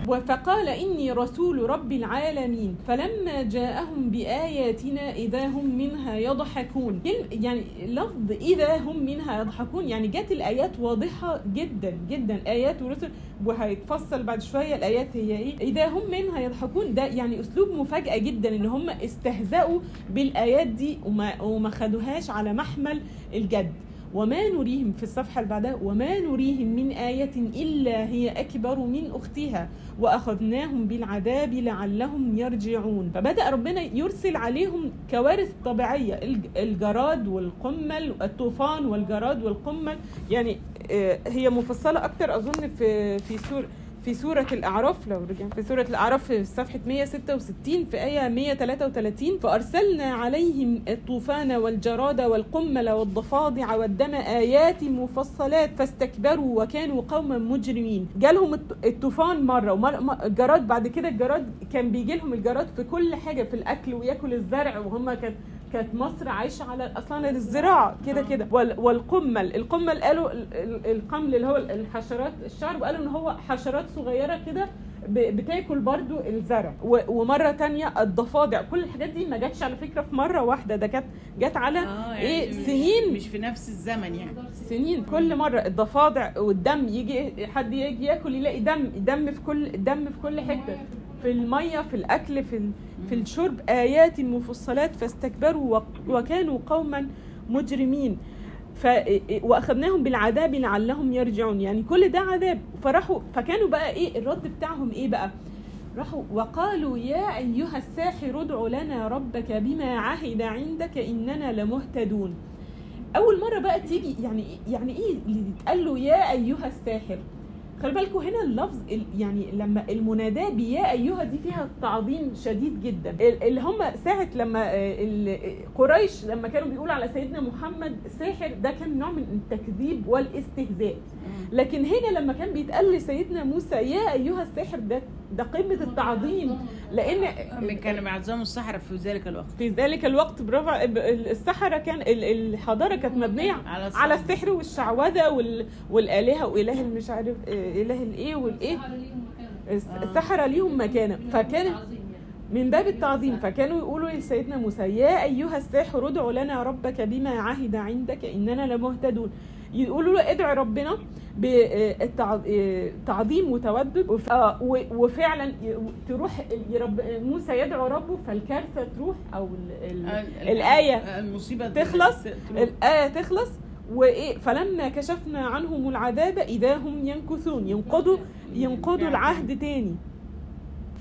فقال إني رسول رب العالمين. فلما جاءهم بآياتنا إذا هم منها يضحكون. يعني لفظ إذا هم منها يضحكون يعني جت الآيات واضحة جدا جدا. آيات ورسل وهيتفصل بعد شوية. الآيات هي إيه؟ إذا هم منها يضحكون. ده يعني أسلوب مفاجأة جدا إن هم استهزأوا بالآيات دي وما, وما خدوهاش على محمل الجد. وما نريهم في الصفحة اللي بعدها وما نريهم من آية إلا هي أكبر من أختها وأخذناهم بالعذاب لعلهم يرجعون. فبدأ ربنا يرسل عليهم كوارث طبيعية الج- الجراد والقمل الطوفان والجراد والقمل. يعني آه، هي مفصلة أكتر أظن في في سورة في سورة الأعراف لو رجع في سورة الأعراف في صفحة 166 في آية 133 فأرسلنا عليهم الطوفان والجراد والقمل والضفادع والدم آيات مفصلات فاستكبروا وكانوا قوما مجرمين. جالهم الط- الطوفان مرة ومرة الجراد بعد كده الجراد كان بيجي لهم الجراد في كل حاجة في الأكل وياكل الزرع وهم كانت كانت مصر عايشة على أصلا الزراعة كده كده. وال- والقمل القمل قالوا ال- ال- القمل اللي هو الحشرات الشعر وقالوا إن هو حشرات صغيرة كده بتاكل برضو الزرع. ومرة تانية الضفادع. كل الحاجات دي ما جاتش على فكرة في مرة واحدة. ده كانت جت على آه إيه؟ مش- سنين. مش في نفس الزمن يعني. سنين. كل مرة الضفادع والدم يجي حد يجي ياكل يلاقي دم دم في كل دم في كل حتة. في المية في الأكل في في الشرب. آيات مفصلات فاستكبروا وكانوا قوما مجرمين. ف وأخذناهم بالعذاب لعلهم يرجعون. يعني كل ده عذاب. فراحوا فكانوا بقى إيه الرد بتاعهم إيه بقى؟ راحوا وقالوا يا أيها الساحر ادع لنا ربك بما عهد عندك إننا لمهتدون. أول مرة بقى تيجي يعني يعني إيه اللي يتقال له يا أيها الساحر؟ خلي بالكم هنا اللفظ ال- يعني لما المناداة بيا أيها دي فيها تعظيم شديد جدا. ال- اللي هم ساعة لما آه، قريش لما كانوا بيقولوا على سيدنا محمد ساحر ده كان نوع من التكذيب والاستهزاء. لكن هنا لما كان بيتقال لسيدنا موسى يا أيها الساحر ده ده قمة التعظيم. لأن كانوا بيعظموا الصحراء في ذلك الوقت. في ذلك الوقت برافو السحرة كان ال- الحضارة كانت مبنية على السحر والشعوذة وال... والآلهة وإله المش عارف آه، إله الإيه والإيه؟ الس- السحرة ليهم مكانة. فكان من باب التعظيم. فكانوا يقولوا لسيدنا موسى يا أيها الساحر ادع لنا ربك بما عهد عندك إننا لمهتدون. يقولوا له ادعي ربنا بتعظيم وتودد. وف- آه، و- وفعلا تروح يرب موسى يدعو ربه فالكارثة تروح أو ال- ال- الآية المصيبة تخلص. الآية تخلص وإيه فلما كشفنا عنهم العذاب إذا هم ينكثون ينقضوا ينقضوا العهد تاني.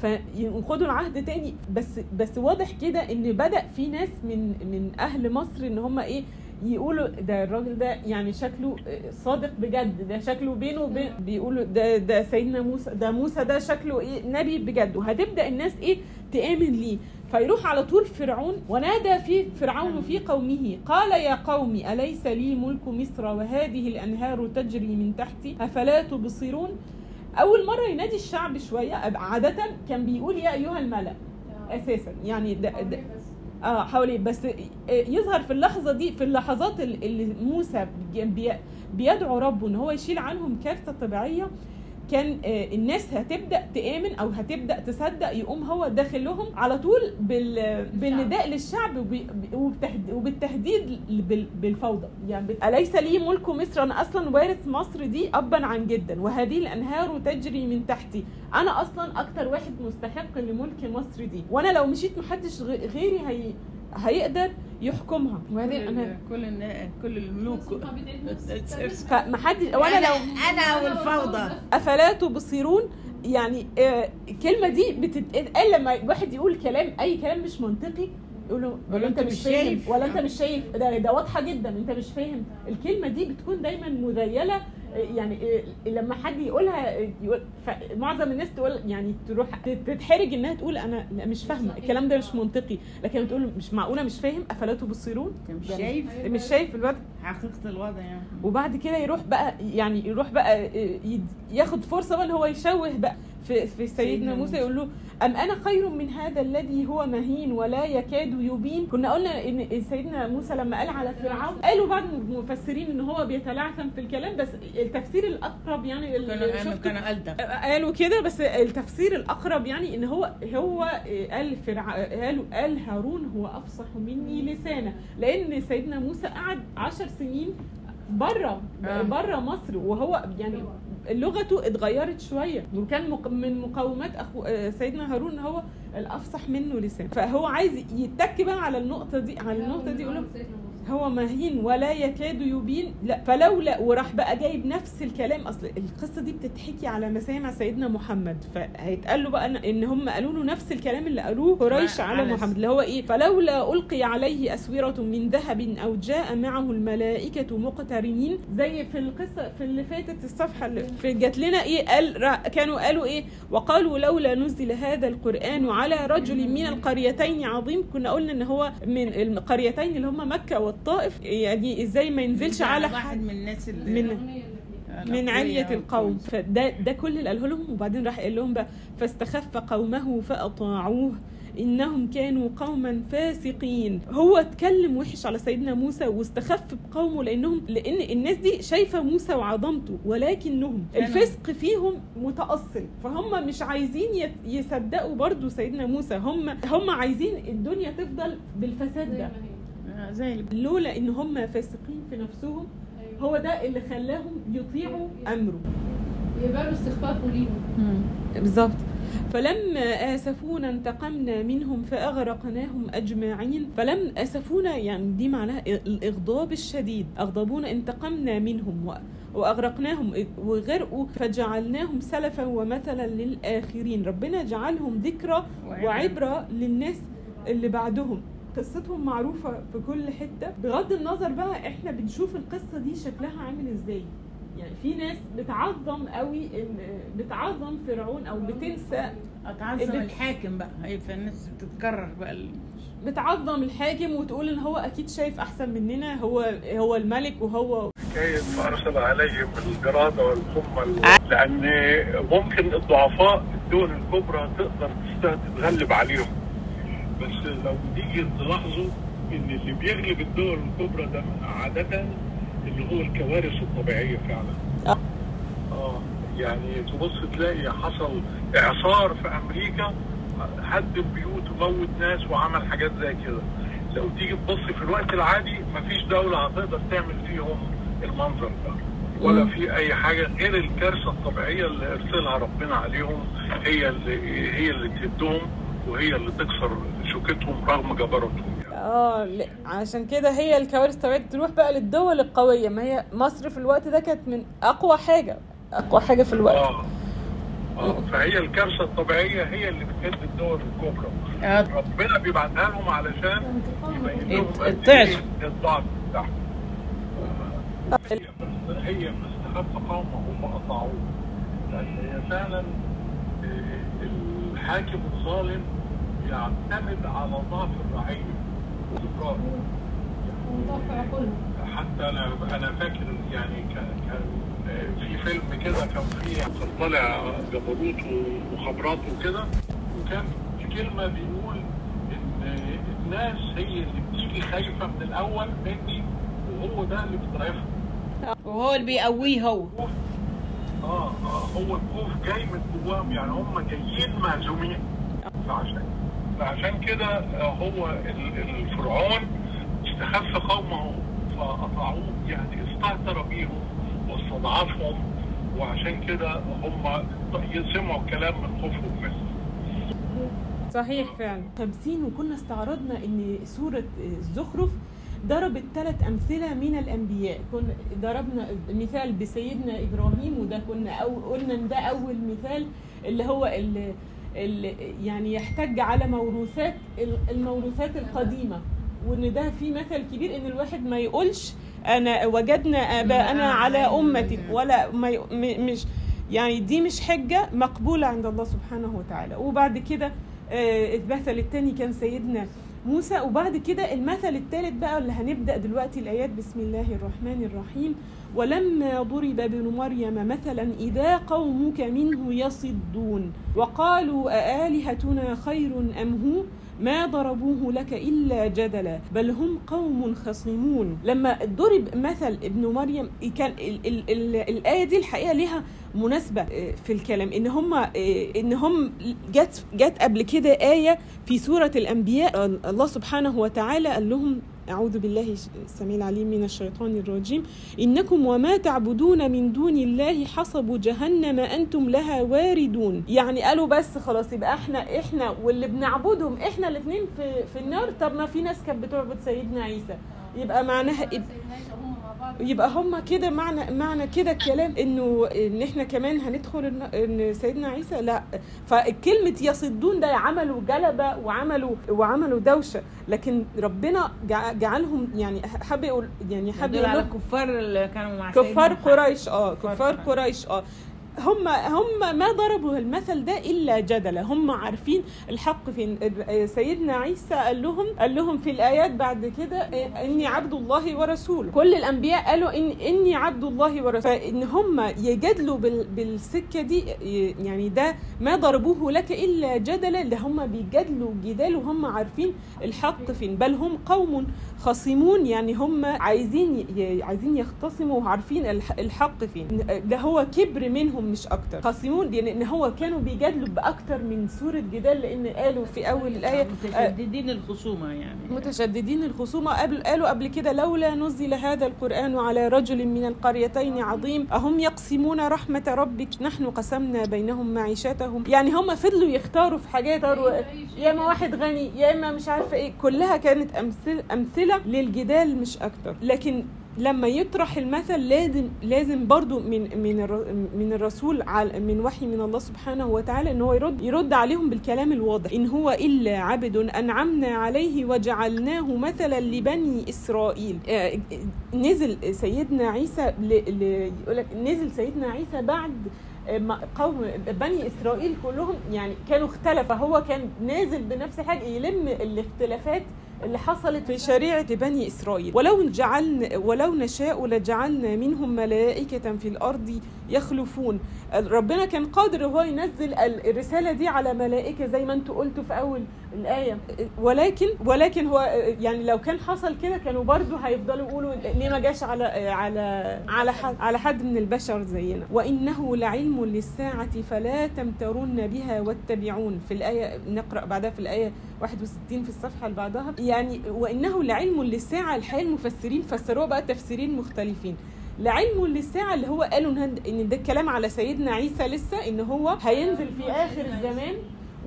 فينقضوا العهد تاني. بس بس واضح كده إن بدأ في ناس من من أهل مصر إن هم إيه يقولوا ده الراجل ده يعني شكله صادق بجد. ده شكله بينه وبين بيقولوا ده ده سيدنا موسى ده موسى ده شكله إيه نبي بجد. وهتبدأ الناس إيه تآمن ليه. فيروح على طول فرعون ونادى في فرعون في قومه قال يا قوم أليس لي ملك مصر وهذه الأنهار تجري من تحتي؟ أفلا تبصرون؟ أول مرة ينادي الشعب شوية عادة كان بيقول يا أيها الملأ أساسا يعني ده, ده آه حواليه بس يظهر في اللحظة دي في اللحظات اللي موسى بي- بيدعو ربه إن هو يشيل عنهم كارثة طبيعية. كان آه، الناس هتبدأ تآمن أو هتبدأ تصدق يقوم هو داخل لهم على طول بال بالنداء للشعب وب- وبالتهد- وبالتهديد بال- بالفوضى. يعني أليس لي ملك مصر أنا أصلا؟ وارث مصر دي أبا عن جدا. وهذه الأنهار تجري من تحتي. أنا أصلا أكتر واحد مستحق لملك مصر دي. وأنا لو مشيت محدش غيري هي هيقدر يحكمها. الانهار ال- كل النا- كل الملوك. فمحدش وأنا لو أنا والفوضى. افلا تبصرون يعني آه، الكلمة دي بتتقال لما واحد يقول كلام أي كلام مش منطقي يقول له ولا أنت مش فاهم شايف. ولا أنت مش شايف. ده, ده واضحة جدا أنت مش فاهم. الكلمة دي بتكون دايما مذيلة آه، يعني آه، لما حد يقولها آه، يقول معظم الناس تقول يعني تروح تتحرج إنها تقول أنا لا مش فاهمة. الكلام ده مش منطقي. لكن تقول مش معقولة مش فاهم أفلا تبصرون؟ مش شايف؟ مش شايف الوضع؟ حقيقة الوضع يعني. وبعد كده يروح بقى يعني يروح بقى يد- ياخد فرصة بقى ان هو يشوه بقى. في في سيدنا موسى. يقول له أم أنا خير من هذا الذي هو مهين ولا يكاد يبين كنا قلنا إن سيدنا موسى لما قال على فرعون قالوا بعض المفسرين إن هو بيتلعثم في الكلام بس التفسير الأقرب يعني اللي شفته كانوا ألدغ قالوا كده بس التفسير الأقرب يعني إن هو هو قال فرع قالوا قال هارون هو أفصح مني لسانا لأن سيدنا موسى قعد عشر سنين بره آه. بره مصر وهو يعني لغته اتغيرت شوية. وكان من مقومات اخو آه، سيدنا هارون هو الأفصح منه لسان فهو عايز يتك بقى على النقطة دي على النقطة دي يقول هو مهين ولا يكاد يبين. لا فلولا وراح بقى جايب نفس الكلام. أصل القصة دي بتتحكي على مسامع سيدنا محمد. فهيتقال له بقى إن- هم قالوا له نفس الكلام اللي قالوه قريش على- محمد. اللي هو إيه؟ فلولا ألقي عليه أسورة من ذهب أو جاء معه الملائكة مقترنين. زي في القصة في اللي فاتت الصفحة اللي جات لنا إيه؟ قال كانوا قالوا إيه؟ وقالوا لولا نزل هذا القرآن على رجل من القريتين عظيم. كنا قلنا إن هو من القريتين اللي هم مكة والطائف يعني إزاي ما ينزلش على واحد حد من الناس اللي من من علية القوم. فده ده كل اللي قاله لهم. وبعدين راح قال لهم بقى فاستخف قومه فأطاعوه. إنهم كانوا قوما فاسقين. هو اتكلم وحش على سيدنا موسى واستخف بقومه لأنهم لأن الناس دي شايفة موسى وعظمته ولكنهم الفسق فيهم متأصل. فهم مش عايزين يصدقوا برضو سيدنا موسى. هم هم عايزين الدنيا تفضل بالفساد ده. زي لولا إن هم فاسقين في نفسهم هو ده اللي خلاهم يطيعوا أمره. يقبلوا استخفافه ليهم بالظبط فلما آسفونا انتقمنا منهم فأغرقناهم أجمعين. فلم آسفونا يعني دي معناها الإغضاب الشديد. أغضبونا انتقمنا منهم و- وأغرقناهم وغرقوا فجعلناهم سلفا ومثلا للآخرين. ربنا جعلهم ذكرى وعبرة. وعبرة للناس اللي بعدهم. قصتهم معروفة في كل حتة. بغض النظر بقى إحنا بنشوف القصة دي شكلها عامل إزاي. يعني في ناس بتعظم قوي بتعظم فرعون أو بتنسى اتعظم الحاكم بقى. هي فالناس بتتكرر بقى ال- بتعظم الحاكم وتقول ان هو أكيد شايف احسن مننا. هو هو الملك وهو حكاية فأرسل عليهم الجراد والقمل لأن ممكن الضعفاء الدول الكبرى تقدر تتغلب عليهم. بس لو تيجي تلاحظوا إن اللي بيغلب الدول الكبرى ده عادة اللي هو الكوارث الطبيعية فعلا. آه. يعني تبص تلاقي حصل إعصار في أمريكا هدم بيوت وموت ناس وعمل حاجات زي كده. لو تيجي تبص في الوقت العادي مفيش دولة هتقدر تعمل فيهم المنظر ده ولا في أي حاجة غير الكارثة الطبيعية اللي ارسلها ربنا عليهم هي اللي هي اللي تهدهم وهي اللي تكسر شوكتهم رغم جبروتهم. يعني. آه عشان كده هي الكوارث الطبيعيه تروح بقى للدول القوية. ما هي مصر في الوقت ده كانت من أقوى حاجة أقوى حاجة في الوقت. آه آه فهي الكارثة الطبيعية هي اللي بتهد الدول الكبرى. آه، ربنا بيبعتها لهم علشان يبين لهم. إيه الضعف بتاعهم. هي بس هي استخف قومه فاطاعوه لأن هي فعلا آه، الحاكم الظالم يعتمد على ضعف الرعيه والإفراط. حتى أنا أنا فاكر يعني كان في فيلم كده كان فيه كان طالع جبروت ومخابرات وكده وكان في كلمة بيقول إن الناس هي اللي بتيجي خايفة من الأول مني وهو ده اللي بيضعفهم وهو اللي بيقويه هو. آه آه هو الخوف جاي من جواهم يعني هم جايين مهزومين فعشان فعشان كده آه، هو ال- الفرعون استخف قومه فأطاعوه يعني استهتر بيهم واستضعفهم وعشان كده هم يسمعوا الكلام من خوفهم منه صحيح فعلا. 50 وكنا استعرضنا إن سورة الزخرف ضربت ثلاث أمثلة من الأنبياء. كنا ضربنا مثال بسيدنا إبراهيم وده كنا أو قلنا إن ده أول مثال اللي هو اللي اللي يعني يحتج على موروثات الموروثات القديمة. وإن ده في مثل كبير إن الواحد ما يقولش أنا وجدنا آباءنا على أمة ولا ما مش يعني دي مش حجة مقبولة عند الله سبحانه وتعالى. وبعد كده آه، المثل الثاني كان سيدنا موسى وبعد كده المثل الثالث بقى اللي هنبدأ دلوقتي الآيات. بسم الله الرحمن الرحيم. ولما ضرب ابن مريم مثلا إذا قومك منه يصدون وقالوا أآلهتنا خير أم هو ما ضربوه لك إلا جدلا بل هم قوم خصمون. لما ضرب مثل ابن مريم كان ال ال ال الآية دي الحقيقة لها مناسبة آه، في الكلام. إن هم آه، إن هم جت جت قبل كده آية في سورة الأنبياء آه، الله سبحانه وتعالى قال لهم أعوذ بالله السميع العليم من الشيطان الرجيم. إنكم وما تعبدون من دون الله حصب جهنم أنتم لها واردون. يعني قالوا بس خلاص يبقى إحنا إحنا واللي بنعبدهم إحنا الاثنين في في النار. طب ما في ناس كانت بتعبد سيدنا عيسى. يبقى معناها يبقى هم كده معنى معنى كده الكلام إنه إن إحنا كمان هندخل إن سيدنا عيسى لا فكلمة يصدون ده عملوا جلبة وعملوا وعملوا دوشة لكن ربنا جع- جعلهم يعني يقول يعني دول يقول على الكفار اللي كانوا مع كفار. قريش آه كفار. قريش آه هم هم ما ضربوا المثل ده إلا جدلا. هم عارفين الحق فين آه، سيدنا عيسى قال لهم قال لهم في الآيات بعد كده آه، إني عبد الله ورسوله. كل الأنبياء قالوا ان إني عبد الله ورسوله. فإن هم يجادلوا بال- بالسكة دي آه، يعني ده ما ضربوه لك إلا جدلا. ده هم بيجادلوا جدال وهم عارفين الحق فين. بل هم قوم خصمون يعني هم عايزين عايزين يختصموا وعارفين الح- الحق فين. ده هو كبر منهم مش أكتر. خصمون لأن إن هو كانوا بيجادلوا بأكتر من سوره جدال لأن قالوا في أول الآية آه، متشددين الخصومة يعني. متشددين الخصومة. قبل قالوا قبل كده لولا نزل هذا القرآن على رجل من القريتين عظيم أهم يقسمون رحمة ربك؟ نحن قسمنا بينهم معيشتهم. يعني هم فضلوا يختاروا في حاجات يا إما واحد غني يا إما مش عارفة إيه. كلها كانت امثله أمثلة للجدال مش أكتر. لكن لما يطرح المثل لازم لازم برضو من من من الرسول من وحي من الله سبحانه وتعالى إن هو يرد يرد عليهم بالكلام الواضح. إن هو إلا عبد أنعمنا عليه وجعلناه مثلا لبني إسرائيل. آه، نزل سيدنا عيسى يقول لك نزل سيدنا عيسى بعد ما قوم بني إسرائيل كلهم. يعني كانوا اختلفوا هو كان نازل بنفس الحاجة يلم الاختلافات اللي حصلت في شريعة بني إسرائيل. ولو جعلنا ولو نشاء لجعلنا منهم ملائكة في الأرض يخلفون. ربنا كان قادر هو ينزل ال- الرسالة دي على ملائكة زي ما أنتوا قلتوا في أول الآية. ولكن ولكن هو يعني لو كان حصل كده كانوا برضو هيفضلوا يقولوا ليه ما جاش على على على حد على حد من البشر زينا. وإنه لعلم للساعة فلا تمترن بها واتبعون. في الآية نقرأ بعدها في الآية 61 في الصفحة اللي بعدها. يعني وإنه لعلم للساعة الحقيقة المفسرين فسروها بقى تفسيرين مختلفين. لعلم للساعة اللي هو قالوا إن ده الكلام على سيدنا عيسى لسه إن هو هينزل في آخر الزمان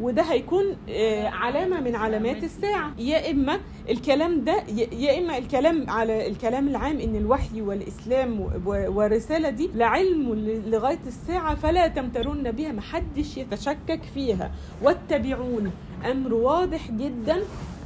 وده هيكون آه، علامة من علامات الساعة. يا إما الكلام ده يا- إما الكلام على الكلام العام إن الوحي والإسلام والرسالة دي لعلم لغاية الساعة فلا تمترن بها محدش يتشكك فيها. واتبعون أمر واضح جدا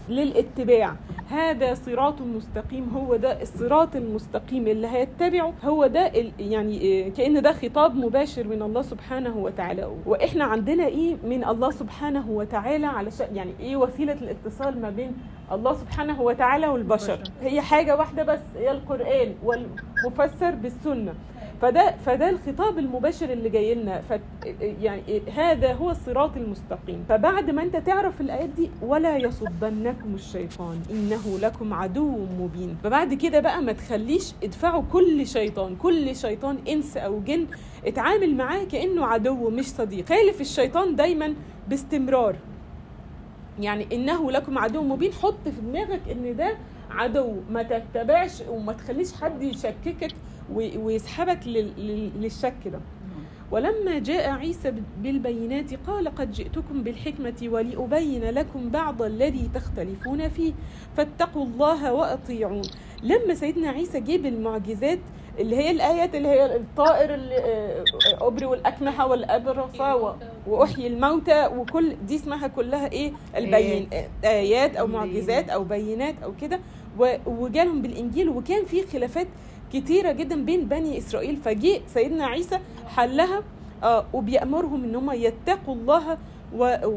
للاتباع. هذا صراط مستقيم هو ده الصراط المستقيم اللي هيتبعه هو ده يعني إيه، كأن ده خطاب مباشر من الله سبحانه وتعالى. وإحنا عندنا إيه من الله سبحانه وتعالى علشان يعني إيه وسيلة الاتصال ما بين الله سبحانه وتعالى والبشر. هي حاجة واحدة بس هي القرآن والمفسر بالسنة. فده فده الخطاب المباشر اللي جاي لنا. يعني هذا هو الصراط المستقيم. فبعد ما انت تعرف الآيات دي ولا يصدنكم الشيطان. إنه لكم عدو مبين. فبعد كده بقى ما تخليش ادفعوا كل شيطان. كل شيطان إنس أو جن اتعامل معاه كأنه عدو مش صديق. خالف الشيطان دايما باستمرار. يعني إنه لكم عدو مبين. حط في دماغك إن ده عدو. ما تتبعش وما تخليش حد يشككك. ويسحبك لل- لل- للشك ده. ولما جاء عيسى بالبينات قال قد جئتكم بالحكمة ولأبين لكم بعض الذي تختلفون فيه فاتقوا الله وأطيعون. لما سيدنا عيسى جيب المعجزات اللي هي الآيات اللي هي الطائر اللي آه، أبرئ الأكمه والأبرص و- وأحيي الموتى وكل دي اسمها كلها إيه؟ البين آيات. أو معجزات أو بينات أو كده. وجالهم بالإنجيل وكان في خلافات كتيرة جدا بين بني إسرائيل. فجاء سيدنا عيسى حلها آه وبيأمرهم إن هم يتقوا الله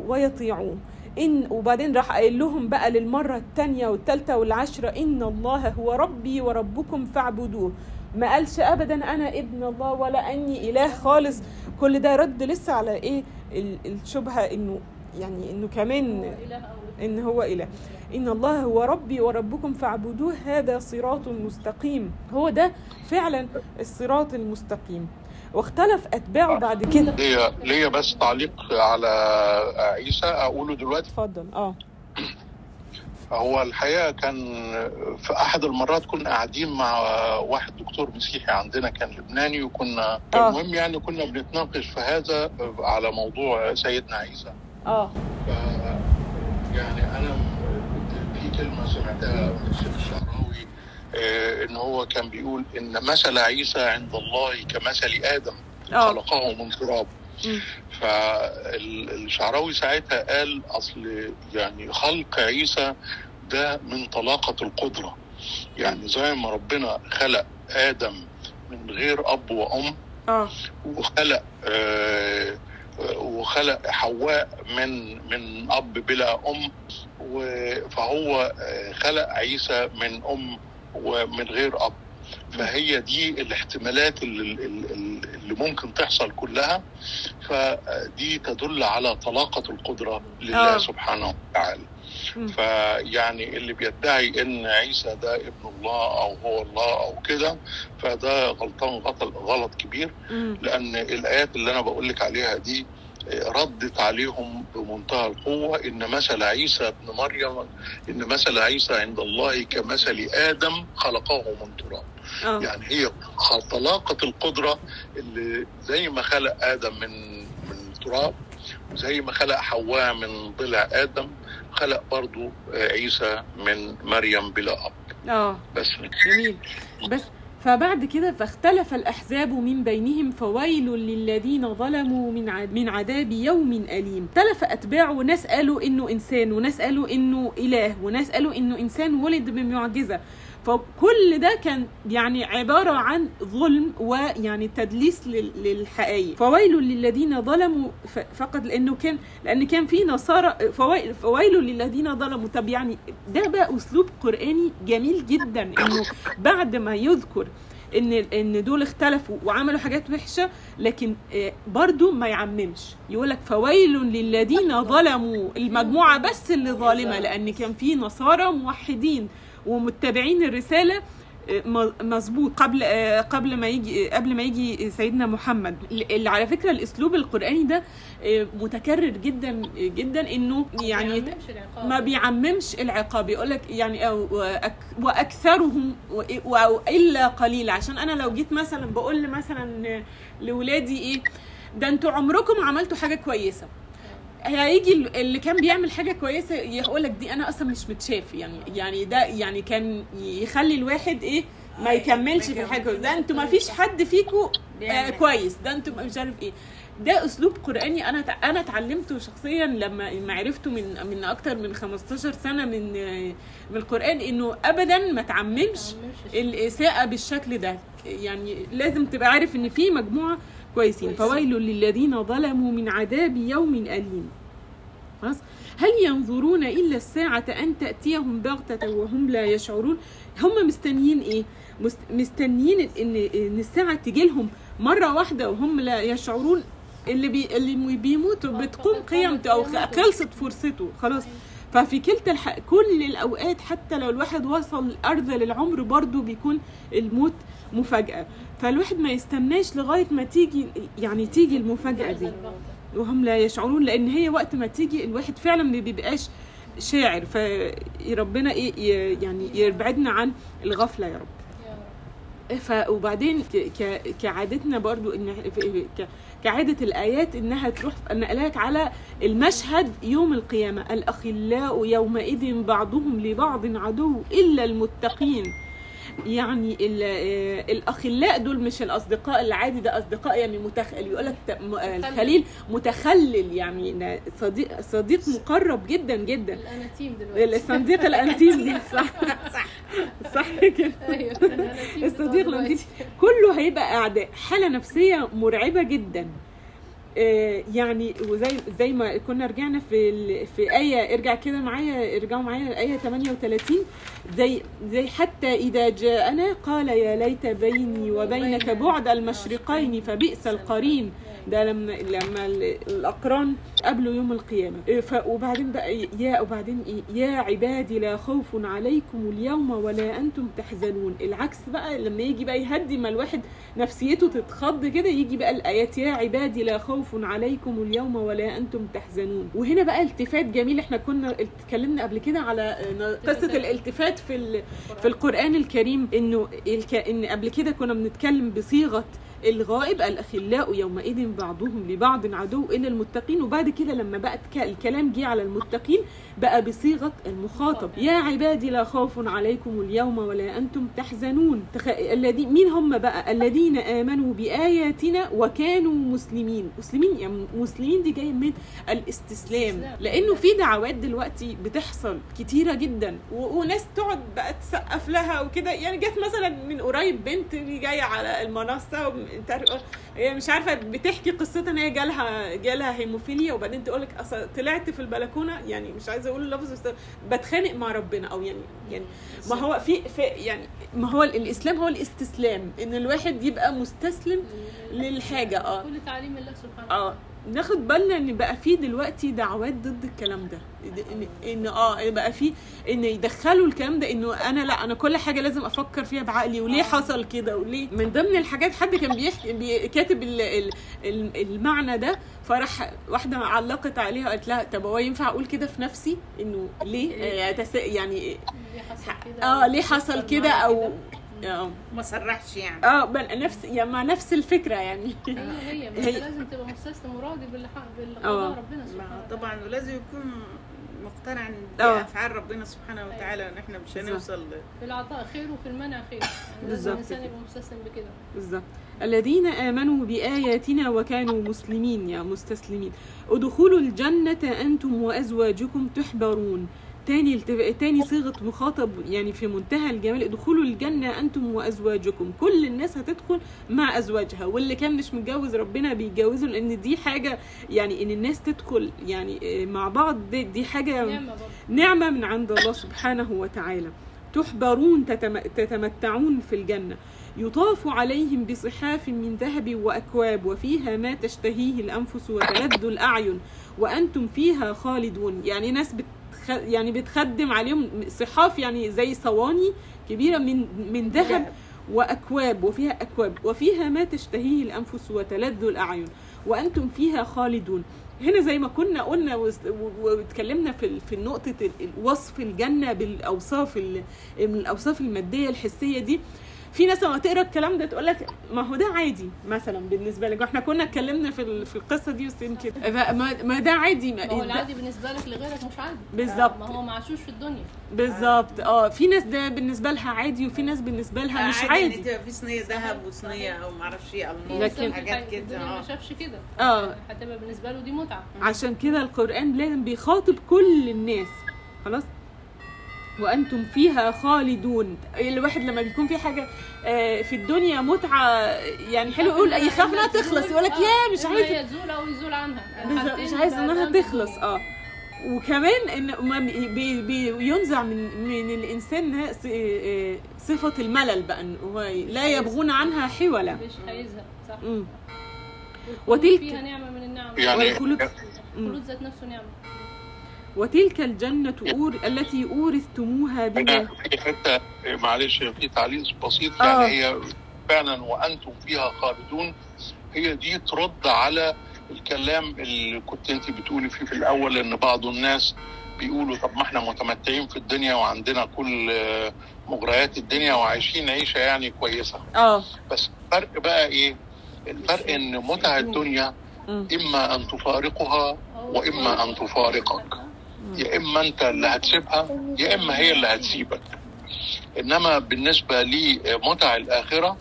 ويطيعوه. إن وبعدين راح قايل لهم بقى للمرة الثانية والثالثة والعشرة إن الله هو ربي وربكم فاعبدوه. ما قالش ابدا أنا ابن الله ولا أني إله خالص. كل ده رد لسه على إيه؟ ال- الشبهة إنه يعني إنه كمان إن هو إله. إن الله هو ربي وربكم فاعبدوه هذا صراط مستقيم. هو ده فعلا الصراط المستقيم. واختلف أتباعه بعد كده. ليا ليا بس تعليق على عيسى أقوله دلوقتي. اتفضل. آه. (clears throat) هو الحقيقة كان في أحد المرات كنا قاعدين مع واحد دكتور مسيحي عندنا كان لبناني وكنا آه. المهم يعني كنا بنتناقش في هذا على موضوع سيدنا عيسى. آه. ف يعني أنا في كلمة سمعتها من الشعراوي آه، إن هو كان بيقول إن مثل عيسى عند الله كمثل آدم آه. خلقه من تراب. فالشعراوي ساعتها قال أصل يعني خلق عيسى ده من طلاقة القدرة. يعني زي ما ربنا خلق آدم من غير أب وأم آه. وخلق آه، وخلق حواء من من أب بلا أم فهو آه، خلق عيسى من أم ومن غير أب فهي دي الاحتمالات اللي, اللي ممكن تحصل كلها فدي تدل على طلاقة القدرة لله آه. سبحانه وتعالى. فيعني اللي بيدعي إن عيسى ده ابن الله أو هو الله أو كده فده غلطان غلط, غلط كبير. لأن الآيات اللي أنا بقول لك عليها دي ردت عليهم بمنتهى القوة إن مثل عيسى ابن مريم إن مثل عيسى عند الله كمثل آدم خلقه من تراب. آه. يعني هي طلاقة القدرة اللي زي ما خلق آدم من من تراب وزي ما خلق حواء من ضلع آدم خلق برضو عيسى من مريم بلا أب. آه. بس. جميل. بس فبعد كده فاختلف الأحزاب من بينهم فويل للذين ظلموا من من عذاب يوم أليم. اختلف أتباعه وناس قالوا إنه إنسان وناس قالوا إنه إله وناس قالوا إنه إنسان ولد بمعجزة. فكل ده كان يعني عبارة عن ظلم ويعني تدليس لل- للحقائق. فويل للذين ظلموا فقط لأنه كان لأن كان في نصارى فويل, فويل للذين ظلموا. طب يعني ده بقى أسلوب قرآني جميل جدا إنه بعد ما يذكر إن إن دول اختلفوا وعملوا حاجات وحشة لكن آه، برضو ما يعممش. يقول لك فويل للذين ظلموا المجموعة بس اللي ظالمة لأن كان في نصارى موحدين. ومتبعين الرسالة آه، مظبوط. قبل آه، قبل ما يجي قبل ما يجي سيدنا محمد. اللي على فكرة الأسلوب القرآني ده آه، متكرر جدا جدا إنه يعني. ما بيعممش العقاب. يقول لك يعني وأكثرهم إلا قليل. عشان أنا لو جيت مثلا بقول مثلا لاولادي إيه ده أنتوا عمركم عملتوا حاجة كويسة. هيجي ال- اللي كان بيعمل حاجة كويسة يقول لك دي أنا أصلا مش متشاف يعني يعني ده يعني كان يخلي الواحد إيه ما يكملش في الحاجة ده أنتوا ما فيش حد فيكم آه. كويس ده أنتوا مش عارف إيه. ده أسلوب قرآني أنا أنا اتعلمته شخصيا لما ما عرفته من من أكتر من 15 سنة من من القرآن إنه ابدا ما تعممش. الإساءة بالشكل ده. يعني لازم تبقى عارف إن في مجموعة كويسين. فويل للذين ظلموا من عذاب يوم أليم. خلاص؟ هل ينظرون إلا الساعة أن تأتيهم بغتة وهم لا يشعرون؟ هم مستنيين مست- مستنيين ان إن الساعة تجي لهم مرة واحدة وهم لا يشعرون. اللي بي اللي بيموتوا بتقوم قيامته أو خلصت فرصته. خلاص؟ ففي كلتا الح... كل الأوقات حتى لو الواحد وصل ارذل العمر برضه بيكون الموت مفاجأة. فالواحد ما يستناش لغاية ما تيجي يعني تيجي المفاجأة دي. وهم لا يشعرون لأن هي وقت ما تيجي الواحد فعلا ما بيبقاش شاعر. فربنا إيه يعني يبعدنا عن الغفلة يا رب. ف وبعدين كعادتنا برضو إن كعادة الآيات إنها تروح نقلك على المشهد يوم القيامة. الأخلاء يومئذ بعضهم لبعض عدو إلا المتقين. يعني آه، الأخلاء دول مش الأصدقاء العادي ده أصدقاء يعني متخيل يقول لك الخليل متخلل يعني صديق صديق مقرب جدا جدا. الأناتيم دلوقتي. الصديق الانتيم دي (laughs) صح. صح. صح كده. أيوه الأناتيم الصديق الانتيم. كله هيبقى أعداء. حالة نفسية مرعبة جدا. آه، يعني وزي زي ما كنا رجعنا في. في آية ارجع كده معايا ارجعوا معايا الايه 38 زي زي حتى إذا جاءنا قال يا ليت بيني وبينك بعد المشرقين فبئس القرين ده لما لما ال- الأقران قبلوا يوم القيامة. إيه، وبعدين بقى إيه، يا وبعدين إيه يا عبادي لا خوف عليكم اليوم ولا أنتم تحزنون. العكس بقى لما يجي بقى يهدي ما الواحد نفسيته تتخض كده يجي بقى الآيات يا عبادي لا خوف عليكم اليوم ولا أنتم تحزنون. وهنا بقى التفات جميل. إحنا كنا اتكلمنا قبل كده على آه، قصة الالتفات في في القرآن الكريم. إنه. إن قبل كده كنا بنتكلم بصيغة الغائب الأخلاء يومئذ بعضهم لبعض عدو الا المتقين. وبعد كده لما بقى الك- الكلام جه على المتقين بقى بصيغة المخاطب. يا عبادي لا خوف عليكم اليوم ولا أنتم تحزنون. تخ... الذي مين هم بقى؟ الذين آمنوا بآياتنا وكانوا مسلمين. مسلمين يعني مسلمين دي جاية من الاستسلام. لأنه في دعوات دلوقتي بتحصل كتيرة جدا. و... وناس تقعد بقى تسقف لها وكده. يعني جت مثلا من قريب بنت جاية على المنصة عارف هي مش عارفة بتحكي قصتها إن هي جالها جالها هيموفيليا. وبعدين تقول لك طلعت في البلكونة. يعني مش عايزة أقول اللفظ بس بتخانق مع ربنا أو يعني يعني ما هو في, في يعني ما هو الإسلام هو الاستسلام إن الواحد يبقى مستسلم للحاجة آه. كل تعليم الله سبحانه آه. ناخد بالنا إن بقى في دلوقتي دعوات ضد الكلام ده. ان آه بقى في إن يدخلوا الكلام ده إنه أنا لأ أنا كل حاجة لازم أفكر فيها بعقلي وليه حصل كده؟ وليه؟ من ضمن الحاجات حد كان بيحكي بي كاتب ال ال ال المعنى ده فراح واحدة علقت عليها وقالت لها طب هو ينفع أقول كده في نفسي؟ إنه ليه؟ آه تس- يعني ليه حصل كده؟ آه ليه حصل كده؟ أو آه ما صرحش يعني. آه بل- نفس يعني مع نفس الفكرة يعني. هي هي بس هي- لازم تبقى مستسلم وراضي باللي آه. قضاه ربنا سبحانه ما وتعالى. طبعا ولازم يكون مقتنع. بافعال ربنا سبحانه وتعالى إن إحنا مش هنوصل في العطاء خير وفي المنع خير. يعني لازم بالظبط الإنسان يبقى مستسلم بكده. بالظبط. الذين آمنوا بآياتنا وكانوا مسلمين يا مستسلمين. ادخلوا الجنة أنتم وأزواجكم تحبرون. تاني التف... تاني صيغة مخاطب يعني في منتهى الجمال ادخلوا الجنة أنتم وأزواجكم. كل الناس هتدخل مع أزواجها. واللي كان مش متجوز ربنا بيتجوزوا لأن دي حاجة يعني إن الناس تدخل يعني آه، مع بعض دي, دي حاجة نعمة نعمة من عند الله سبحانه وتعالى. تحبرون تتم... تتمتعون في الجنة. يطاف عليهم بصحاف من ذهب وأكواب وفيها ما تشتهيه الأنفس وتلذ الأعين وأنتم فيها خالدون. يعني ناس بتخ... يعني بتخدم عليهم صحاف يعني زي صواني كبيرة من من ذهب وأكواب وفيها أكواب وفيها ما تشتهيه الأنفس وتلذ الأعين وأنتم فيها خالدون. هنا زي ما كنا قلنا واتكلمنا في في ال- وصف الجنة بالأوصاف ال- من الأوصاف المادية الحسية دي في ناس لما تقرا الكلام ده تقول لك ما هو ده عادي مثلا بالنسبة لك. إحنا كنا اتكلمنا في ال- في القصة دي بس يمكن ما, ما ده عادي. ما هو ما العادي بالنسبة لك لغيرك مش عادي. بالظبط. ما هو ما عاشوش في الدنيا. بالظبط. آه في ناس ده بالنسبة لها عادي وفي ناس بالنسبة لها مش ان عادي. تبقى في صينية ذهب وصينية أو معرفش إيه ألماس لكن- حاجات كده. ما آه شافش كده. آه. هتبقى بالنسبة له دي متعة. عشان كده القرآن لازم بيخاطب كل الناس. خلاص؟ وأنتم فيها خالدون. الواحد لما بيكون في حاجة آه، في الدنيا متعة يعني حلو يقول يخاف إنها تخلص يقول لك يا مش عايز هي تزول أو يزول عنها. مش عايز إنها تخلص. آه. وكمان إن ما بي بي بينزع من من الإنسان ص- آه، صفة الملل بقى هو لا يبغون عنها حولا مش هيزهق صح. وتلك- فيها نعمة من النعم يعني الخلود ذات نفسه نعمة. وتلك الجنة أور التي أورثتموها بما في حتة معلش في تعليق بسيط آه. يعني هي فعلا وأنتم فيها خالدون هي دي ترد على الكلام اللي كنت أنت بتقولي فيه في الأول إن بعض الناس بيقولوا طب ما إحنا متمتعين في الدنيا وعندنا كل مغريات الدنيا وعايشين عيشة يعني كويسة آه بس الفرق بقى إيه؟ الفرق إن متع الدنيا. إما أن تفارقها وإما أن تفارقك يا إما أنت اللي هتسيبها يا إما هي اللي هتسيبك. إنما بالنسبة لمتع الآخرة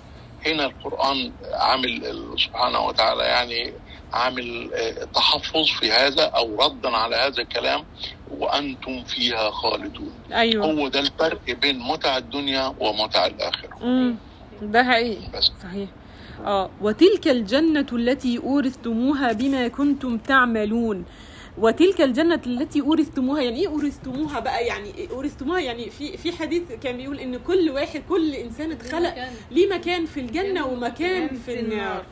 هنا القرآن عامل سبحانه وتعالى يعني عامل آه، تحفظ في هذا أو ردا على هذا الكلام وأنتم فيها خالدون. أيوه. هو ده الفرق بين متع الدنيا ومتع الآخرة. امم ده حقيقي. بس. صحيح. آه وتلك الجنة التي أورثتموها بما كنتم تعملون. وتلك الجنة التي أورثتموها يعني إيه أورثتموها بقى؟ يعني إيه أورثتموها؟ يعني في في حديث كان بيقول إن كل واحد كل إنسان اتخلق. ليه مكان؟ في الجنة ومكان في النار.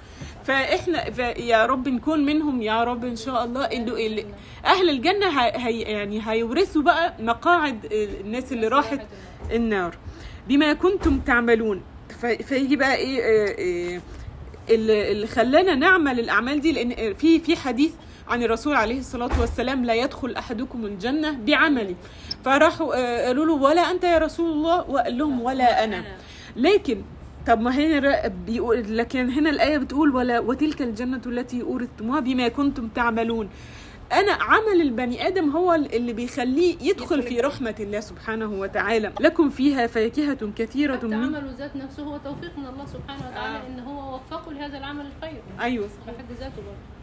فإحنا يا رب نكون منهم يا رب إن شاء الله. ال- أهل الجنة هي يعني هيورثوا بقى مقاعد الناس اللي راحت النار. بما كنتم تعملون. فيجي بقى إيه اللي اللي خلانا نعمل الأعمال دي لأن في في حديث عن الرسول عليه الصلاة والسلام لا يدخل أحدكم الجنة بعمله. فراحوا آه، قالوا له ولا أنت يا رسول الله. وقال لهم ولا أنا. لكن طب ما هنا بيقول لكن هنا الآية بتقول ولا وتلك الجنة التي أورثتموها بما كنتم تعملون. أنا عمل البني آدم هو اللي بيخليه يدخل في رحمة الله سبحانه وتعالى. لكم فيها فاكهة كثيرة حتى من عمله ذات نفسه هو توفيق من الله سبحانه وتعالى آه. ان هو وفقه لهذا العمل الخير. أيوة. بحد ذاته برضه.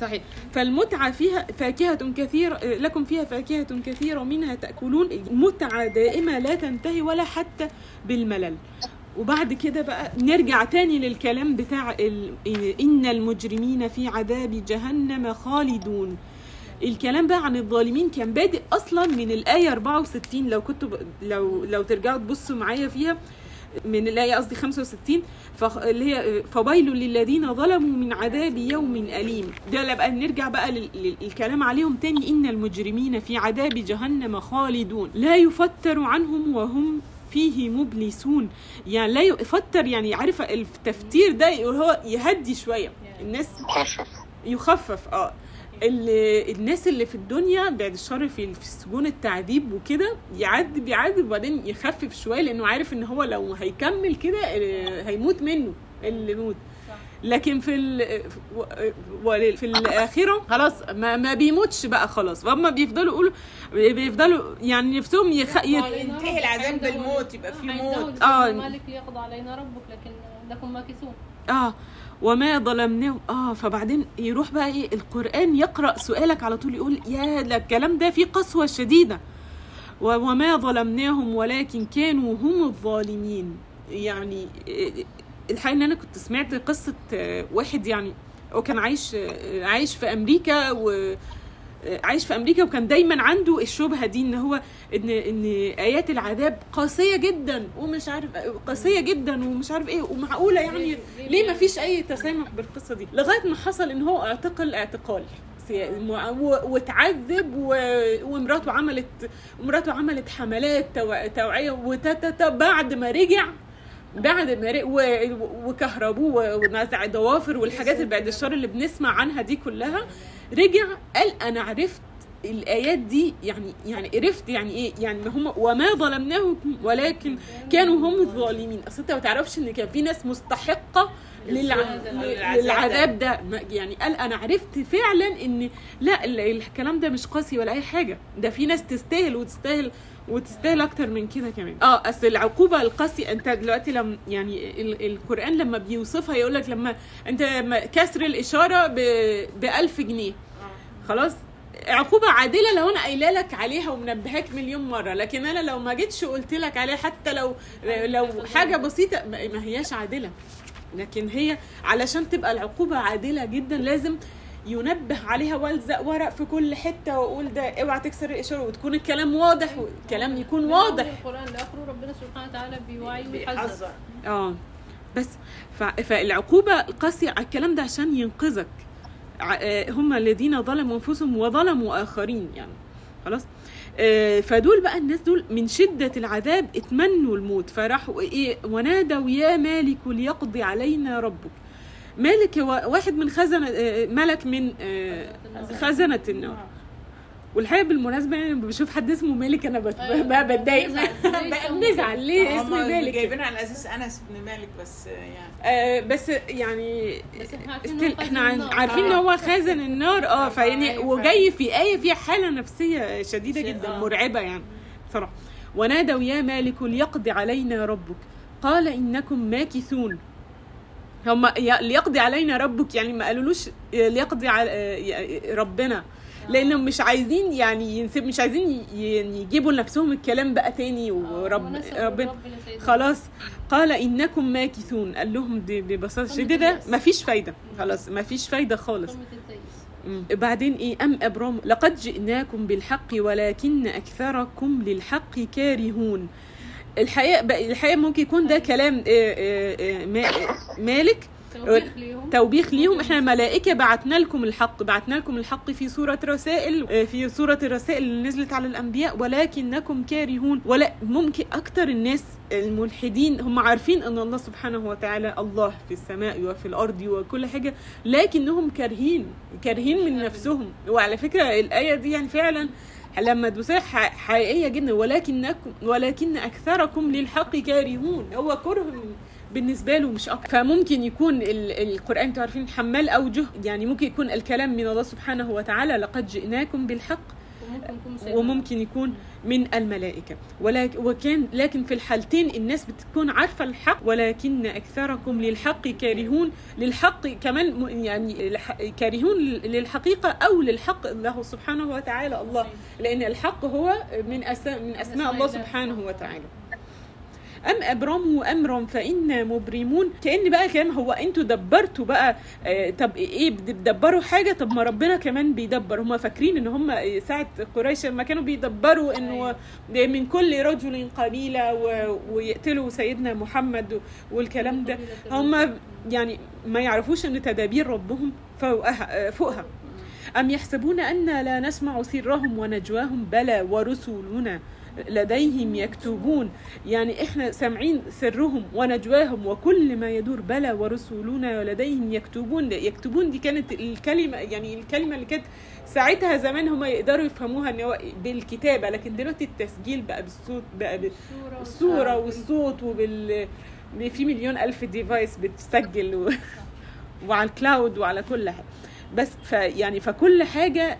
صحيح فالمتعة فيها فاكهة كثيرة لكم فيها فاكهة كثيرة منها تأكلون متعة دائمة لا تنتهي ولا حتى بالملل وبعد كده بقى نرجع تاني للكلام بتاع. إن المجرمين في عذاب جهنم خالدون الكلام بقى عن الظالمين كان بادئ أصلا من الآية 64 لو كنتوا. لو لو ترجعوا تبصوا معايا فيها من الايه قصدي 65 فخ... اللي هي فويل للذين ظلموا من عذاب يوم أليم. ده بقى نرجع بقى لل... للكلام عليهم تاني. إن المجرمين في عذاب جهنم خالدون. لا يفتر عنهم وهم فيه مبلسون. يعني لا يفتر يعني عارفة التفتير ده هو يهدي شوية. الناس مخفف يخفف آه. ال- الناس اللي في الدنيا بعد الشر في في سجون التعذيب وكده يعذب يعذب وبعدين يخفف شوية لأنه عارف إن هو لو هيكمل كده آه، هيموت منه اللي يموت. لكن في ال في الآخرة خلاص ما, ما بيموتش بقى خلاص. فهم بيفضلوا يقولوا بيفضلوا يعني نفسهم يخ... ينتهي العذاب بالموت يبقى في موت. آه. آه. مالك يقضى علينا ربك لكن لكم ماكثون آه. وما ظلمناهم آه فبعدين يروح بقى إيه القرآن يقرأ سؤالك على طول يقول يا ده الكلام ده فيه قسوة شديدة. وما ظلمناهم ولكن كانوا هم الظالمين. يعني آه، الحقيقة إن أنا كنت سمعت قصة آه، واحد يعني هو كان عايش آه، عايش في أمريكا و عايش في أمريكا وكان دايما عنده الشبهة دي إن هو ان إن آيات العذاب قاسية جدا ومش عارف قاسية جدا ومش عارف إيه ومعقولة يعني ليه؟ ما فيش أي تسامح بالقصة دي؟ لغاية ما حصل إن هو اعتقل اعتقال واتعذب ومراته عملت ومراته عملت حملات تو- توعية وتتت بعد ما رجع بعد و- وكهربوه ونزع ضوافر والحاجات اللي بعد الشر اللي بنسمع عنها دي كلها رجع قال أنا عرفت الآيات دي يعني يعني عرفت يعني إيه؟ يعني هم وما ظلمناهم ولكن كانوا هم الظالمين. أصل أنت ما تعرفش إن كان في ناس مستحقة للع... للعذاب ده. يعني قال أنا عرفت فعلا إن لا ال- الكلام ده مش قاسي ولا أي حاجة. ده في ناس تستاهل وتستاهل وتستاهل أكتر من كده كمان. آه أصل العقوبة القاسية أنت دلوقتي لما يعني ال- القرآن لما بيوصفها يقول لك لما أنت كسر الإشارة ب 1000 جنيه. خلاص؟ عقوبة عادلة لو أنا قايلة لك عليها ومنبهاك مليون مرة. لكن أنا لو ما جيتش قلت لك عليها حتى لو لو حاجة بسيطة ما هياش عادلة. لكن هي علشان تبقى العقوبة عادلة جدا لازم ينبه عليها والزق ورق في كل حتة واقول ده اوعى تكسر الإشارة وتكون الكلام واضح والكلام يكون واضح. القرآن لاخره ربنا سبحانه وتعالى بيوعي ويحذر آه. بس ف... فالعقوبة القاسية على الكلام ده عشان ينقذك. آه، هم الذين ظلموا أنفسهم وظلموا آخرين يعني. خلاص؟ آه، فدول بقى الناس دول من شدة العذاب اتمنوا الموت. فراحوا إيه؟ ونادوا يا مالك ليقضي علينا ربك. مالك هو واحد من خزنة آه، ملك من آه، خزنة النار والحقيقة بالمناسبة يعني لما بشوف حد اسمه مالك أنا أيوة. بقى بتضايق. بنزعل. (laughs) بقى بنزعل. ليه اسم مالك؟ جايبين على أساس انس بن مالك بس يعني. آه بس يعني بس إحنا عارفين إن هو خازن النار. آه. فيعني وجاي في آية فيها حالة نفسية شديدة شد- جدا آه. مرعبة يعني. صراحة ونادوا يا مالك ليقضي علينا ربك. قال إنكم ماكثون. هم ليقضي علينا ربك يعني ما قالولوش ليقضي على آه، ربنا. لانهم مش عايزين يعني ينسب مش عايزين يجيبوا لنفسهم الكلام بقى تاني ورب ربنا. خلاص. قال إنكم ماكثون. قال لهم ببساطة شديدة. مفيش فايدة. خلاص مفيش فايدة خالص. بعدين إيه؟ أم أبرام لقد جئناكم بالحق ولكن أكثركم للحق كارهون. الحقيقة الحقيقة ممكن يكون ده كلام آه، آه، آه، ما- مالك؟ توبيخ ليهم. توبيخ ليهم. إحنا الملائكة بعتنا لكم الحق بعتنا لكم الحق في سورة رسائل في سورة الرسائل اللي نزلت على الأنبياء. ولكنكم كارهون. ولا ممكن أكتر الناس الملحدين هم عارفين أن الله سبحانه وتعالى الله في السماء وفي الأرض وكل حاجة لكنهم كارهين كارهين من نفسهم. وعلى فكرة الآية دي يعني فعلا لما تبصيها حقيقية جدا ولكنكم ولكن أكثركم للحق كارهون. هو كره بالنسبة له مش أكتر. فممكن يكون ال- القرآن أنتوا عارفين حمال اوجه يعني ممكن يكون الكلام من الله سبحانه وتعالى لقد جئناكم بالحق وممكن يكون سيدنا. وممكن يكون من الملائكة. ولكن وكان لكن في الحالتين الناس بتكون عارفة الحق ولكن أكثركم للحق كارهون. للحق كمان يعني كارهون للحقيقة أو للحق الله سبحانه وتعالى. الله. لأن الحق هو من أسماء من أسماء الله. سبحانه وتعالى. أم أبرموا أمرا فإنا مبرمون. كأن بقى كلام هو أنتوا دبرتوا بقى آه طب إيه بتدبروا حاجة؟ طب ما ربنا كمان بيدبر. هم فاكرين إن هم ساعة قريش لما كانوا بيدبروا إنه من كل رجل قبيلة ويقتلوا سيدنا محمد والكلام ده. هم يعني ما يعرفوش إن تدابير ربهم فوقها آه، فوقها. أم يحسبون أن لا نسمع سرهم ونجواهم بلى ورسلنا. لديهم يكتبون. يعني إحنا سامعين سرهم ونجواهم وكل ما يدور بلى ورسلنا لديهم يكتبون. يكتبون دي كانت الكلمة يعني الكلمة اللي كانت ساعتها زمان هم يقدروا يفهموها إن هو بالكتابة لكن دلوقتي التسجيل بقى بالصوت بقى بالصورة والصوت وبال في مليون ألف device بتسجل و... (laughs) وعلى ال cloud وعلى كل حاجة. بس ف يعني فكل حاجة.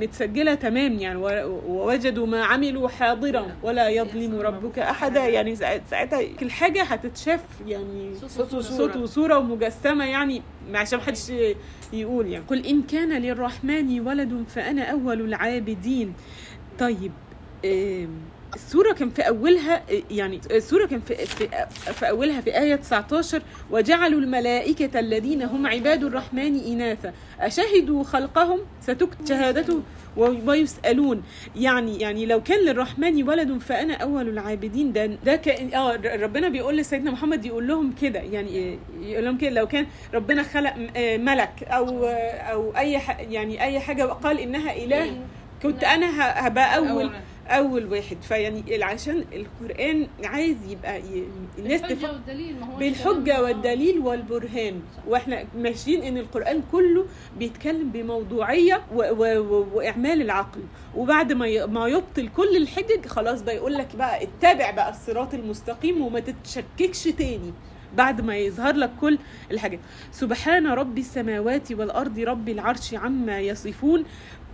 متسجلة تمام يعني ووجدوا ما عملوا حاضرا ولا يظلم ربك احدا. يعني ساعت- ساعتها كل حاجة هتتشاف يعني صوت وصورة. صوت وصورة ومجسمة يعني عشان محدش يقول يعني. قل إن كان للرحمن ولد فأنا أول العابدين. طيب السورة كان في أولها يعني السورة كان في, في, في أولها في آية 19 وجعلوا الملائكة الذين هم عباد الرحمن إناثا. أشهدوا خلقهم؟ ستكتب شهادته و- ويسألون. يعني يعني لو كان للرحمن ولد فأنا أول العابدين. ده ده كأن آه ربنا بيقول لسيدنا محمد يقول لهم كده. يعني يقول لهم كده لو كان ربنا خلق آه، ملك أو أو أي ح- يعني أي حاجة وقال إنها إله كنت أنا ه- هبقى أول. أول واحد. فيعني عشان القرآن عايز يبقى ي... الناس تفهم بالحجة والدليل والبرهان. وإحنا ماشيين إن القرآن كله بيتكلم بموضوعية و... و... و... وإعمال العقل. وبعد ما ي... ما يبطل كل الحجج خلاص بقى يقول لك بقى اتبع بقى الصراط المستقيم وما تتشككش تاني بعد ما يظهر لك كل الحاجات. سبحان رب السماوات والأرض رب العرش عما يصفون.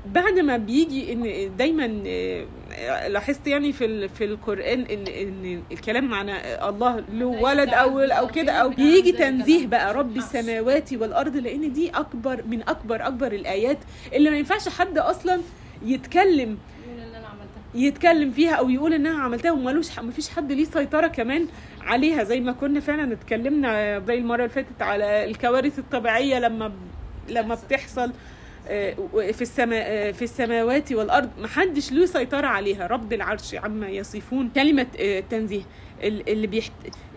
بعد ما بيجي إن دايما آه، لاحظت يعني في في القرآن إن إن الكلام عن الله له ولد أو أو كده أو بيجي تنزيه بقى رب السماوات والأرض لأن دي أكبر من أكبر أكبر الآيات اللي ما ينفعش حد أصلا يتكلم أنا يتكلم فيها أو يقول انها عملتها ومالوش ما فيش حد ليه سيطرة كمان عليها زي ما كنا فعلا اتكلمنا زي المرة اللي فاتت على الكوارث الطبيعية لما لما بتحصل. في السماء آه، في السماوات والأرض. ما حدش له سيطرة عليها. رب العرش عما يصفون. كلمة آه، تنزيه. ال- اللي بيحت...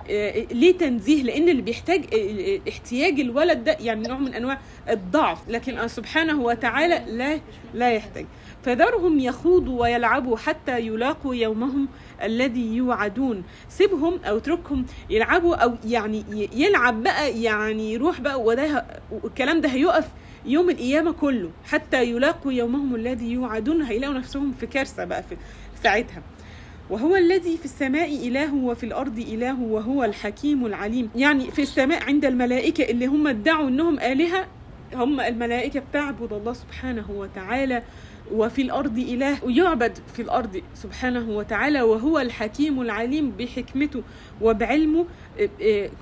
آه، ليه تنزيه؟ لأن اللي بيحتاج آه، آه، احتياج الولد ده يعني نوع من أنواع الضعف. لكن آه، سبحانه وتعالى لا لا يحتاج. فذرهم يخوضوا ويلعبوا حتى يلاقوا يومهم الذي يوعدون. سيبهم أو اتركهم يلعبوا أو يعني يلعب بقى يعني يروح بقى. وده والكلام ده هيقف يوم القيامة كله حتى يلاقوا يومهم الذي يوعدون هيلاقوا نفسهم في كارثة بقى في ساعتها. وهو الذي في السماء إله وفي الأرض إله وهو الحكيم العليم. يعني في السماء عند الملائكة اللي هم ادعوا أنهم آلهة هم الملائكة بتعبد الله سبحانه وتعالى. وفي الأرض إله ويعبد في الأرض سبحانه وتعالى وهو الحكيم العليم بحكمته وبعلمه